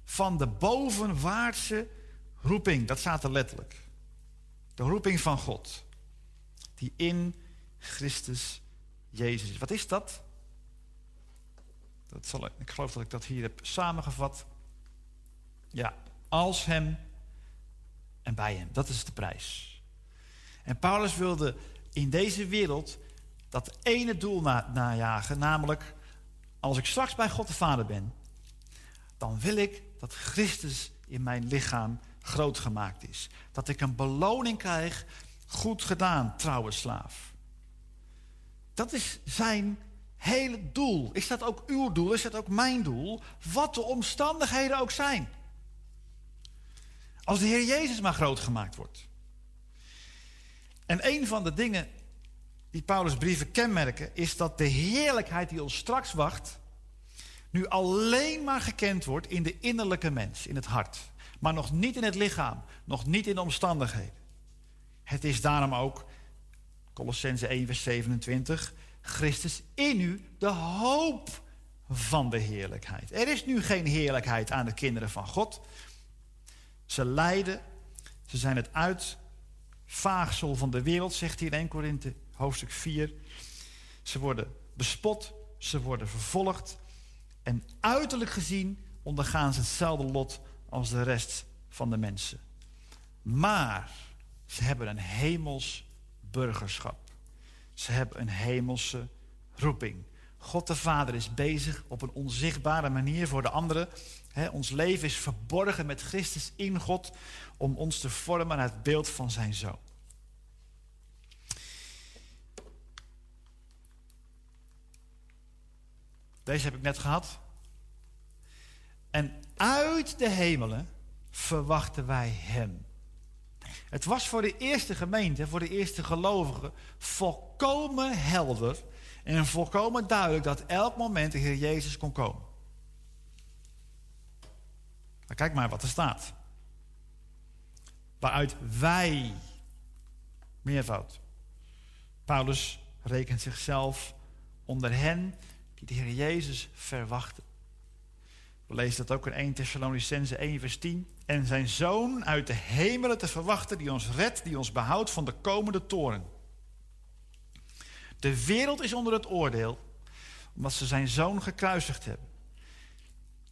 van de bovenwaartse roeping. Dat staat er letterlijk. De roeping van God. Die in Christus Jezus is. Wat is dat? dat zal, ik geloof dat ik dat hier heb samengevat. Ja, als hem en bij hem. Dat is de prijs. En Paulus wilde in deze wereld dat ene doel na, najagen, namelijk als ik straks bij God de Vader ben, dan wil ik dat Christus in mijn lichaam groot gemaakt is. Dat ik een beloning krijg, goed gedaan, trouwe slaaf. Dat is zijn hele doel. Is dat ook uw doel? Is dat ook mijn doel? Wat de omstandigheden ook zijn. Als de Heer Jezus maar groot gemaakt wordt. En een van de dingen die Paulus' brieven kenmerken, is dat de heerlijkheid die ons straks wacht, nu alleen maar gekend wordt in de innerlijke mens, in het hart. Maar nog niet in het lichaam, nog niet in de omstandigheden. Het is daarom ook, Colossense 1, vers 27, Christus in u, de hoop van de heerlijkheid. Er is nu geen heerlijkheid aan de kinderen van God. Ze lijden, ze zijn het uit vaagsel van de wereld, zegt in 1 Korinthe hoofdstuk 4. Ze worden bespot, ze worden vervolgd. En uiterlijk gezien ondergaan ze hetzelfde lot als de rest van de mensen. Maar ze hebben een hemels burgerschap. Ze hebben een hemelse roeping. God de Vader is bezig op een onzichtbare manier voor de anderen. ons leven is verborgen met Christus in God om ons te vormen naar het beeld van zijn zoon. Deze heb ik net gehad. En uit de hemelen verwachten wij Hem. Het was voor de eerste gemeente, voor de eerste gelovigen, volkomen helder en volkomen duidelijk dat elk moment de Heer Jezus kon komen. Maar kijk maar wat er staat. Waaruit wij, meervoud, Paulus rekent zichzelf onder hen die de Heer Jezus verwachten. We lezen dat ook in 1 Thessalonicense 1 vers 10. En zijn zoon uit de hemelen te verwachten die ons redt, die ons behoudt van de komende toren. De wereld is onder het oordeel omdat ze zijn zoon gekruisigd hebben.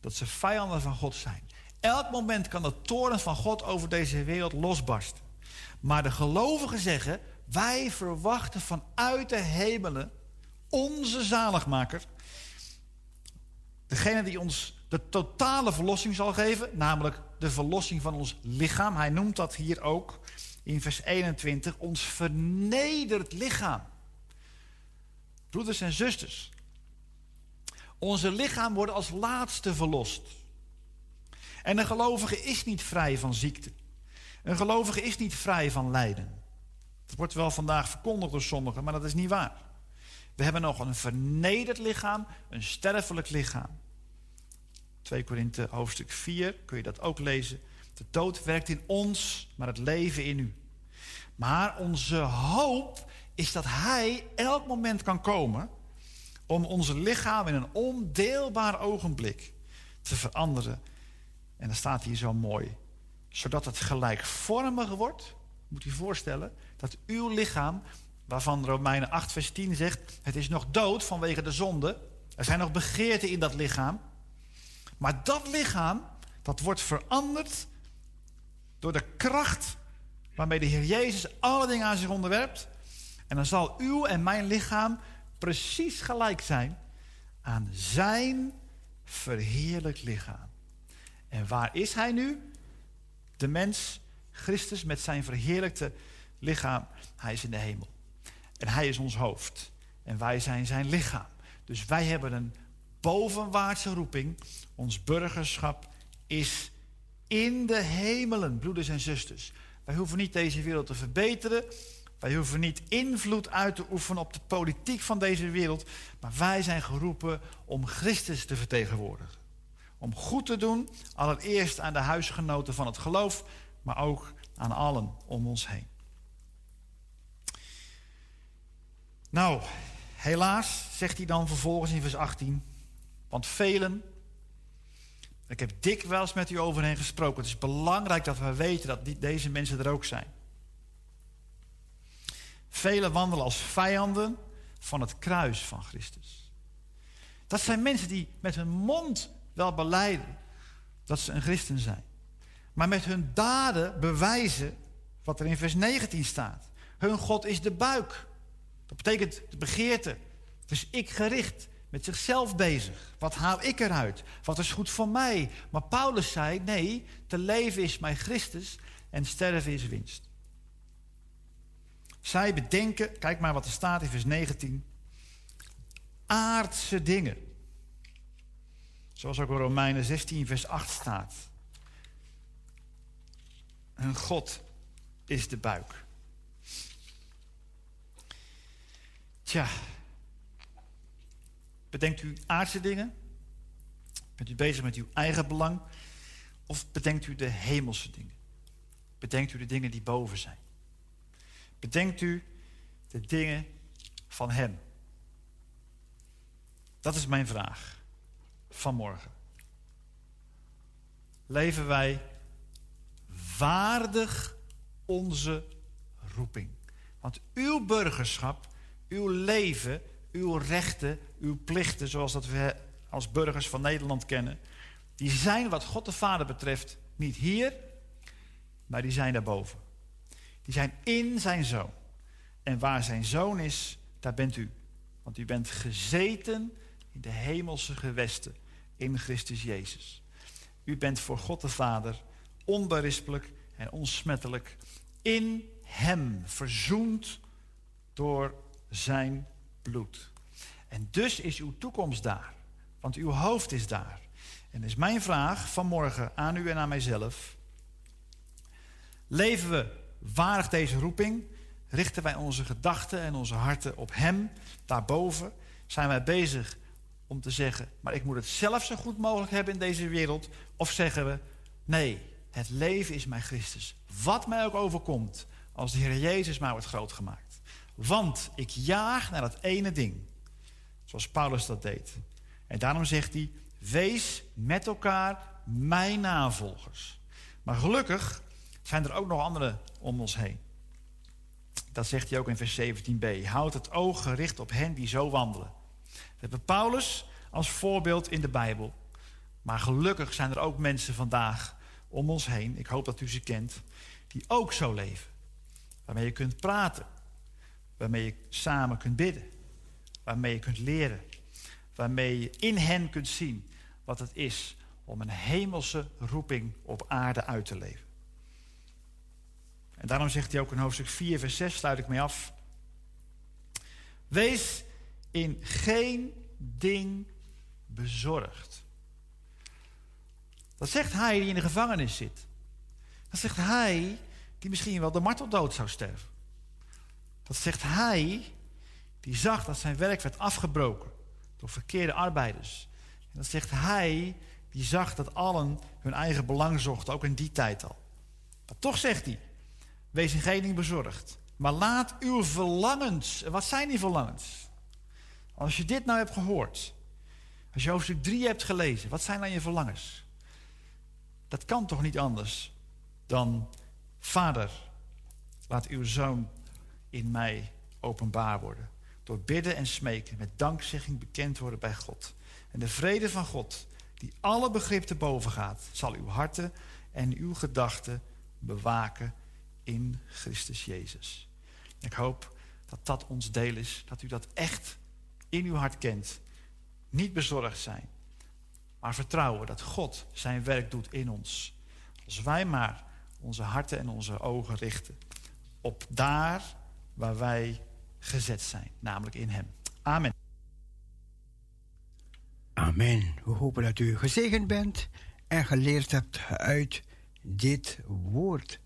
Dat ze vijanden van God zijn. Elk moment kan de toren van God over deze wereld losbarsten. Maar de gelovigen zeggen: wij verwachten vanuit de hemelen onze zaligmaker. Degene die ons de totale verlossing zal geven, namelijk de verlossing van ons lichaam. Hij noemt dat hier ook in vers 21, ons vernederd lichaam. Broeders en zusters, onze lichaam wordt als laatste verlost. En een gelovige is niet vrij van ziekte. Een gelovige is niet vrij van lijden. Dat wordt wel vandaag verkondigd door sommigen, maar dat is niet waar. We hebben nog een vernederd lichaam, een sterfelijk lichaam. 2 Korinthe hoofdstuk 4 kun je dat ook lezen. De dood werkt in ons, maar het leven in u. Maar onze hoop is dat Hij elk moment kan komen om onze lichaam in een ondeelbaar ogenblik te veranderen. En dan staat hier zo mooi: zodat het gelijkvormig wordt. Moet u voorstellen dat uw lichaam, waarvan Romeinen 8, vers 10 zegt: het is nog dood vanwege de zonde. Er zijn nog begeerten in dat lichaam. Maar dat lichaam, dat wordt veranderd door de kracht waarmee de Heer Jezus alle dingen aan zich onderwerpt. En dan zal uw en mijn lichaam precies gelijk zijn aan zijn verheerlijk lichaam. En waar is hij nu? De mens, Christus, met zijn verheerlijkte lichaam. Hij is in de hemel. En hij is ons hoofd. En wij zijn zijn lichaam. Dus wij hebben een bovenwaartse roeping. Ons burgerschap is in de hemelen, broeders en zusters. Wij hoeven niet deze wereld te verbeteren. Wij hoeven niet invloed uit te oefenen op de politiek van deze wereld. Maar wij zijn geroepen om Christus te vertegenwoordigen. Om goed te doen, allereerst aan de huisgenoten van het geloof, maar ook aan allen om ons heen. Nou, helaas, zegt hij dan vervolgens in vers 18. Want velen, ik heb dikwijls met u overheen gesproken. Het is belangrijk dat we weten dat deze mensen er ook zijn. Velen wandelen als vijanden van het kruis van Christus. Dat zijn mensen die met hun mond wel beleiden dat ze een christen zijn. Maar met hun daden bewijzen wat er in vers 19 staat. Hun God is de buik. Dat betekent de begeerte. Dus ik gericht, met zichzelf bezig. Wat haal ik eruit? Wat is goed voor mij? Maar Paulus zei, nee, te leven is mij Christus en sterven is winst. Zij bedenken, kijk maar wat er staat in vers 19, aardse dingen. Zoals ook in Romeinen 16, vers 8 staat. Hun God is de buik. Tja, bedenkt u aardse dingen? Bent u bezig met uw eigen belang? Of bedenkt u de hemelse dingen? Bedenkt u de dingen die boven zijn? Bedenkt u de dingen van Hem? Dat is mijn vraag vanmorgen. Leven wij waardig onze roeping? Want uw burgerschap, uw leven, uw rechten, uw plichten, zoals dat we als burgers van Nederland kennen, die zijn wat God de Vader betreft niet hier, maar die zijn daarboven. Die zijn in zijn zoon. En waar zijn zoon is, daar bent u. Want u bent gezeten in de hemelse gewesten in Christus Jezus. U bent voor God de Vader onberispelijk en onsmettelijk in Hem, verzoend door zijn bloed. En dus is uw toekomst daar, want uw hoofd is daar. En is mijn vraag vanmorgen aan u en aan mijzelf. Leven we waardig deze roeping? Richten wij onze gedachten en onze harten op Hem, daarboven? Zijn wij bezig om te zeggen, maar ik moet het zelf zo goed mogelijk hebben in deze wereld? Of zeggen we, nee, het leven is mijn Christus. Wat mij ook overkomt, als de Heer Jezus mij wordt groot gemaakt. Want ik jaag naar dat ene ding. Zoals Paulus dat deed. En daarom zegt hij, wees met elkaar mijn navolgers. Maar gelukkig zijn er ook nog anderen om ons heen. Dat zegt hij ook in vers 17b. Houd het oog gericht op hen die zo wandelen. We hebben Paulus als voorbeeld in de Bijbel. Maar gelukkig zijn er ook mensen vandaag om ons heen, ik hoop dat u ze kent, die ook zo leven. Waarmee je kunt praten, waarmee je samen kunt bidden, waarmee je kunt leren, waarmee je in hen kunt zien wat het is om een hemelse roeping op aarde uit te leven. En daarom zegt hij ook in hoofdstuk 4, vers 6, sluit ik mee af. Wees in geen ding bezorgd. Dat zegt hij die in de gevangenis zit. Dat zegt hij die misschien wel de marteldood zou sterven. Dat zegt hij die zag dat zijn werk werd afgebroken door verkeerde arbeiders. En dat zegt hij die zag dat allen hun eigen belang zochten, ook in die tijd al. Maar toch zegt hij, wees in geen ding bezorgd. Maar laat uw verlangens, wat zijn die verlangens? Als je dit nou hebt gehoord, als je hoofdstuk 3 hebt gelezen, wat zijn dan je verlangens? Dat kan toch niet anders dan: Vader, laat uw zoon in mij openbaar worden. Door bidden en smeken, met dankzegging bekend worden bij God. En de vrede van God, die alle begrip te boven gaat, zal uw harten en uw gedachten bewaken in Christus Jezus. Ik hoop dat dat ons deel is, dat u dat echt in uw hart kent. Niet bezorgd zijn, maar vertrouwen dat God zijn werk doet in ons. Als wij maar onze harten en onze ogen richten op daar waar wij gezet zijn, namelijk in Hem. Amen. Amen. We hopen dat u gezegend bent en geleerd hebt uit dit woord.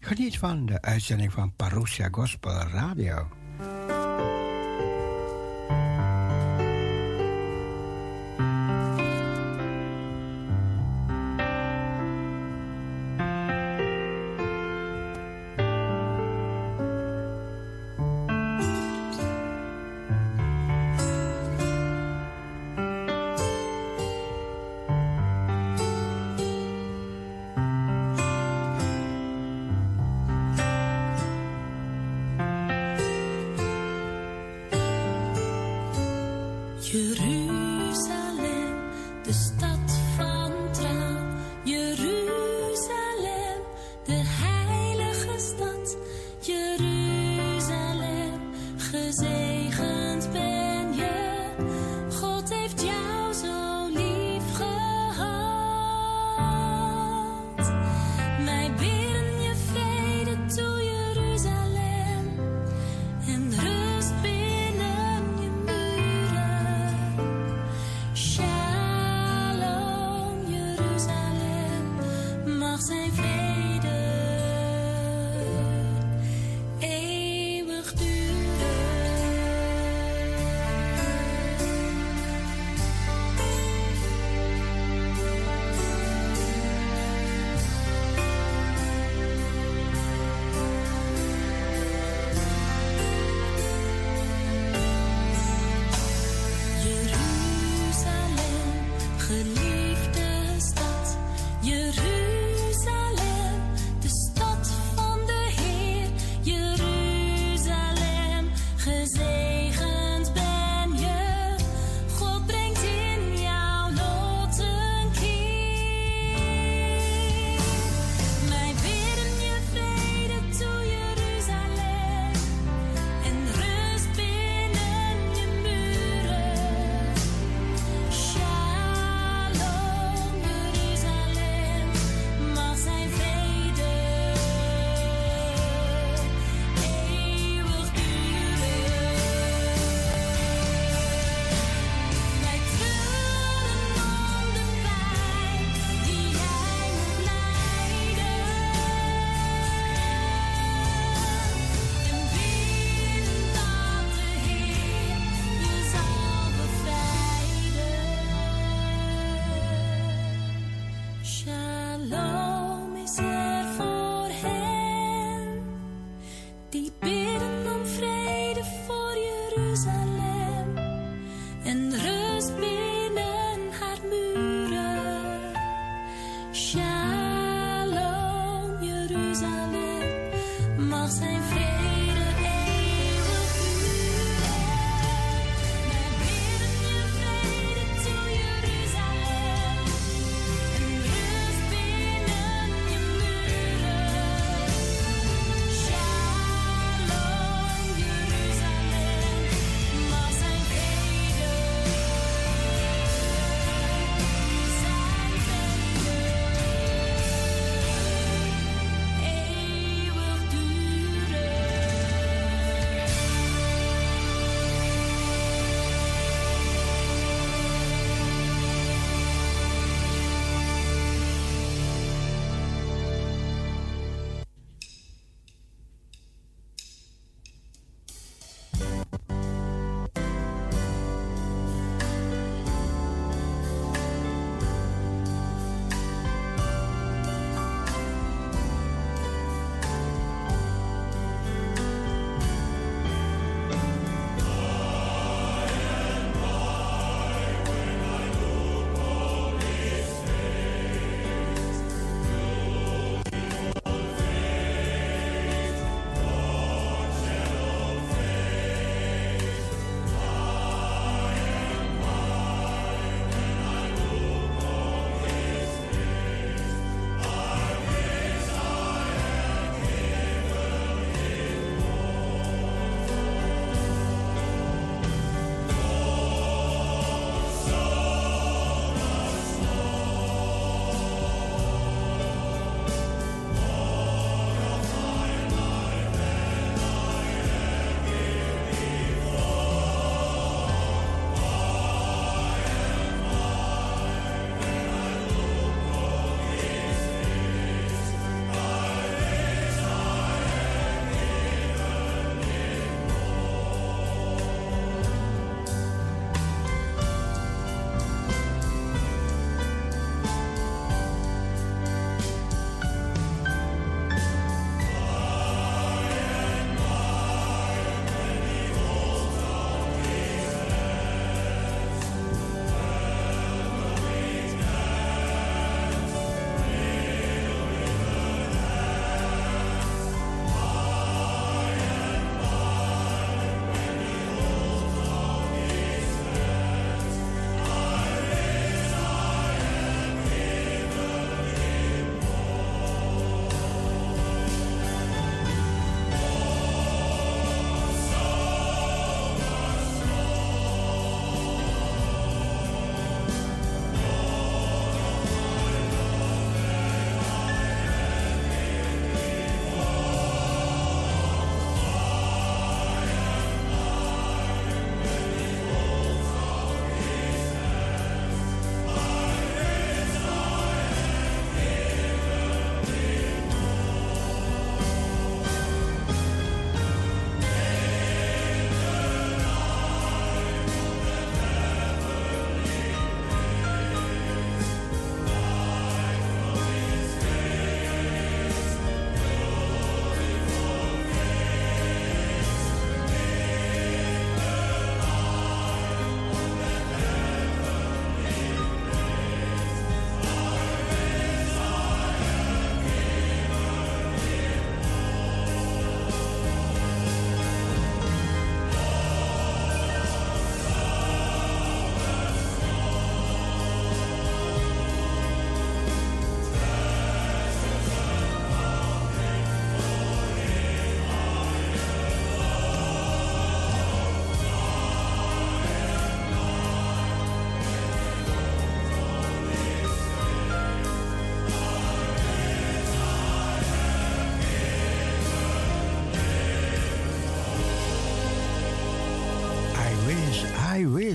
Geniet van de uitzending van Parousia Gospel Radio.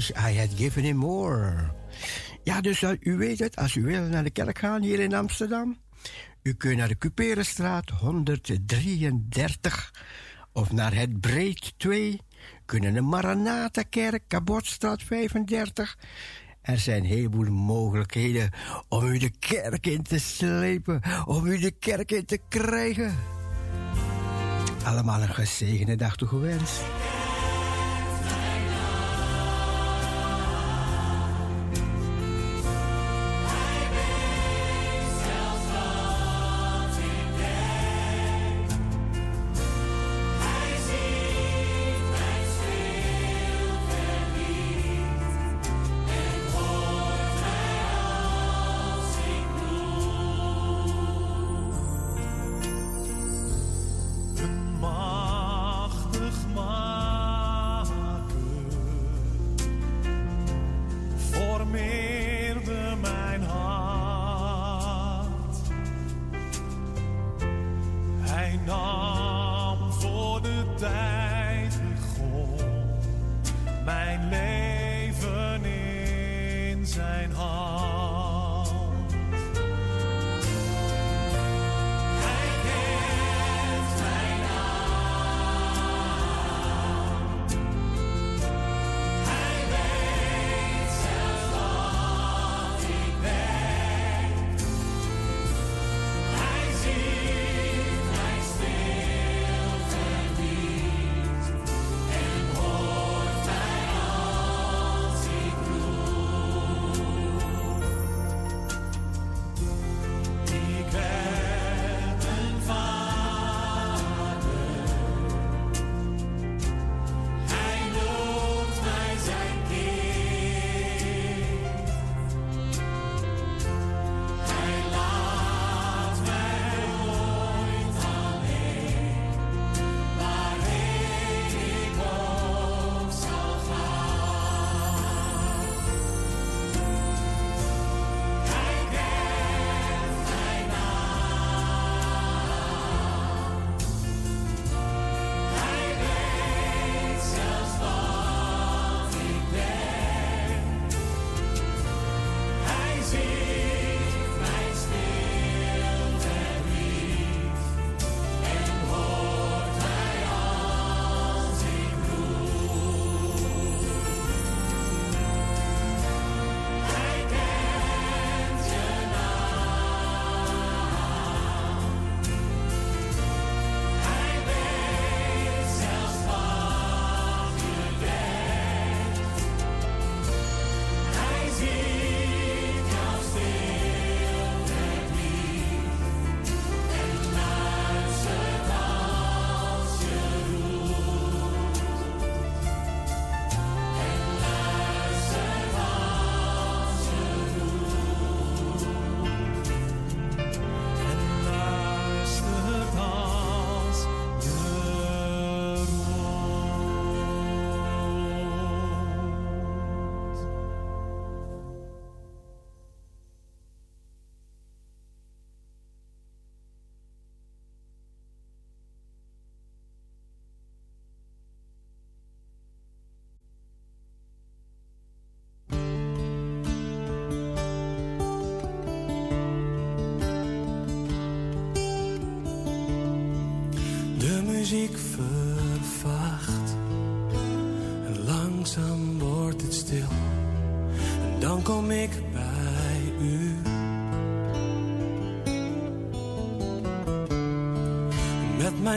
Wish I had given him more. Ja, dus uh, u weet het, als u wil naar de kerk gaan hier in Amsterdam. U kunt naar de Cuperenstraat 133 of naar het Breed 2. Kunnen de Maranatha-kerk, Kabotstraat 35. Er zijn een heleboel mogelijkheden om u de kerk in te slepen, om u de kerk in te krijgen. Allemaal een gezegende dag toegewenst.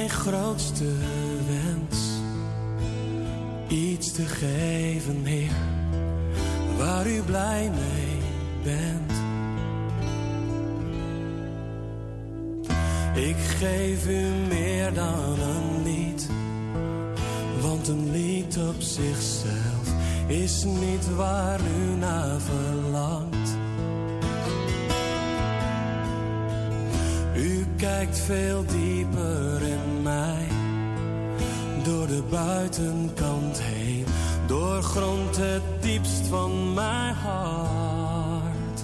Mijn grootste wens. Iets te geven, Heer. Waar u blij mee bent. Ik geef u meer dan een lied. Want een lied op zichzelf is niet waar u naar verlangt. U kijkt veel dieper buitenkant heen het diepst van mijn hart.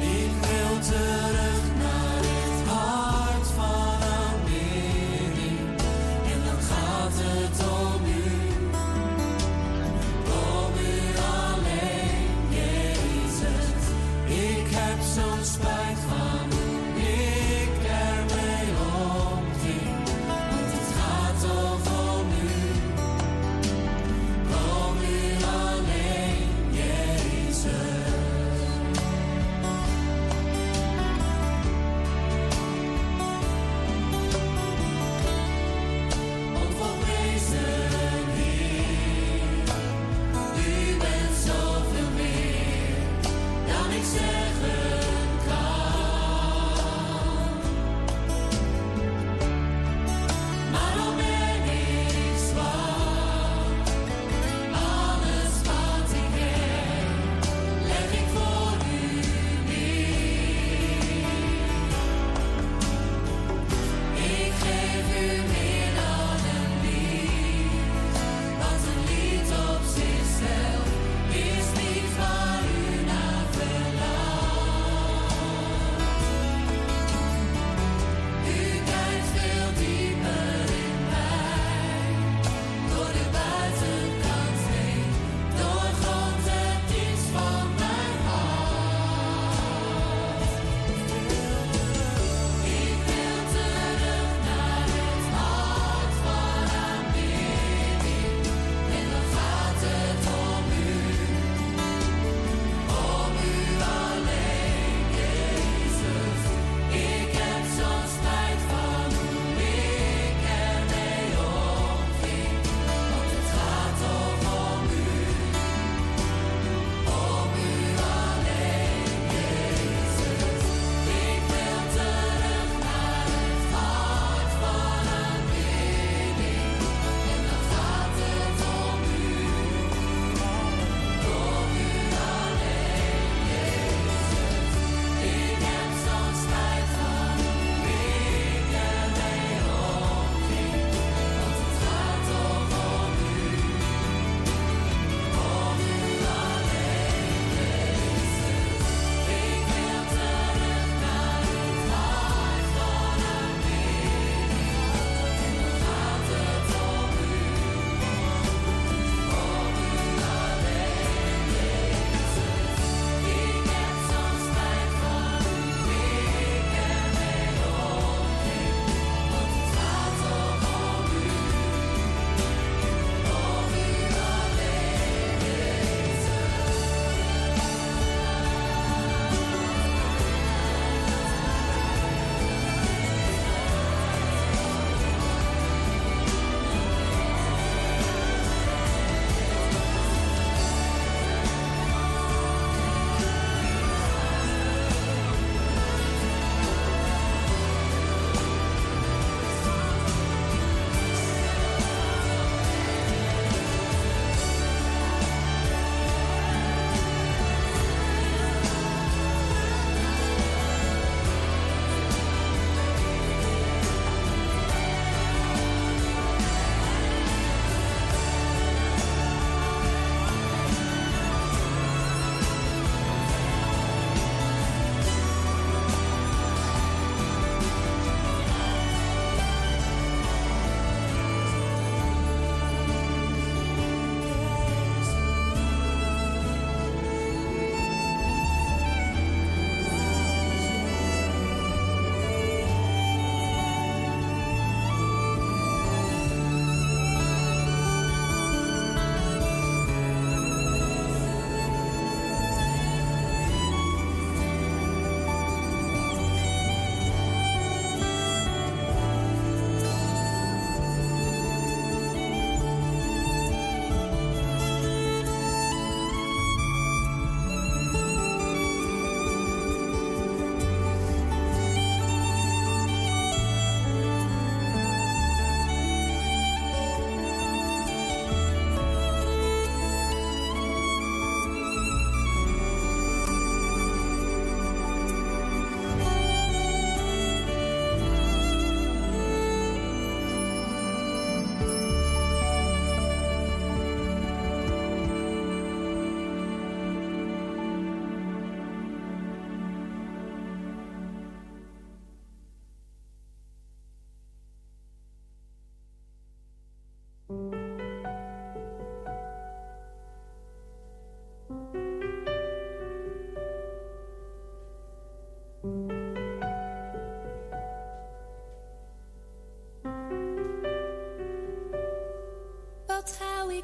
Ik wil terug naar het hart van Amerika en dan gaat het om u. Om u alleen, Jezus. Ik heb zo'n spijt.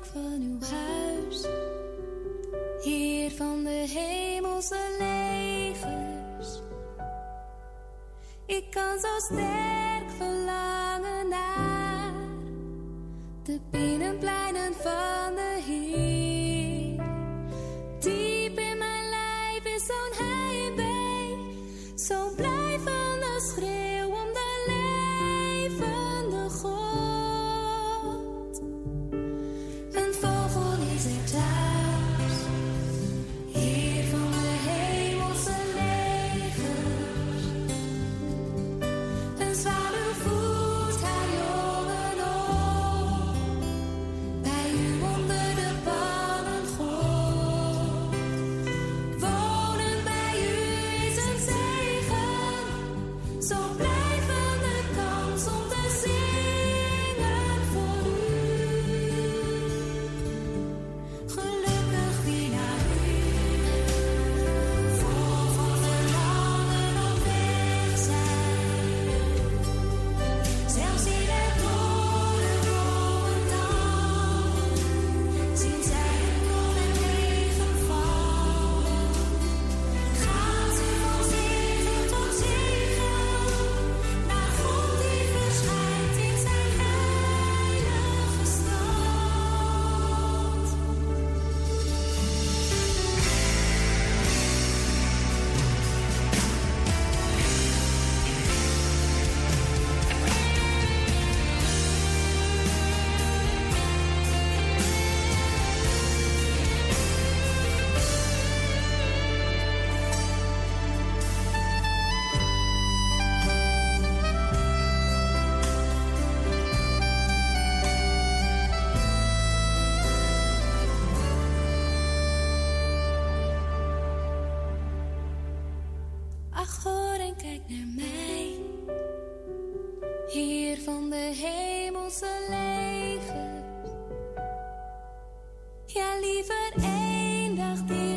van uw huis, Heer van de hemelse legers, Ik kan zo sterk verlangen naar de binnenpleinen van de hemelse legers. Ja, liever één dag die.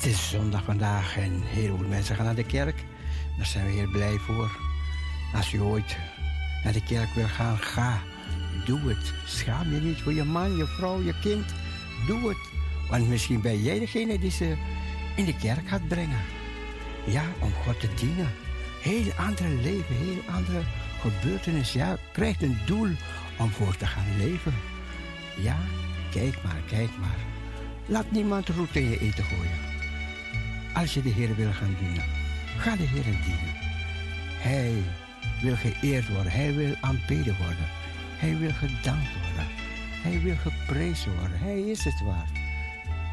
Het is zondag vandaag en heel veel mensen gaan naar de kerk. Daar zijn we heel blij voor. Als u ooit naar de kerk wil gaan, ga. Doe het. Schaam je niet voor je man, je vrouw, je kind. Doe het. Want misschien ben jij degene die ze in de kerk gaat brengen. Ja, om God te dienen. Heel andere leven, heel andere gebeurtenis. Ja, krijgt een doel om voor te gaan leven. Ja, kijk maar, kijk maar. Laat niemand roet in je eten gooien. Als je de Heer wil gaan dienen, ga de Heer dienen. Hij wil geëerd worden, hij wil aanbeden worden. Hij wil gedankt worden. Hij wil geprezen worden. Hij is het waard.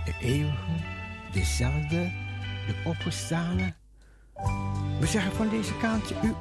De eeuwige, dezelfde, de opgestane. We zeggen van deze kant, u.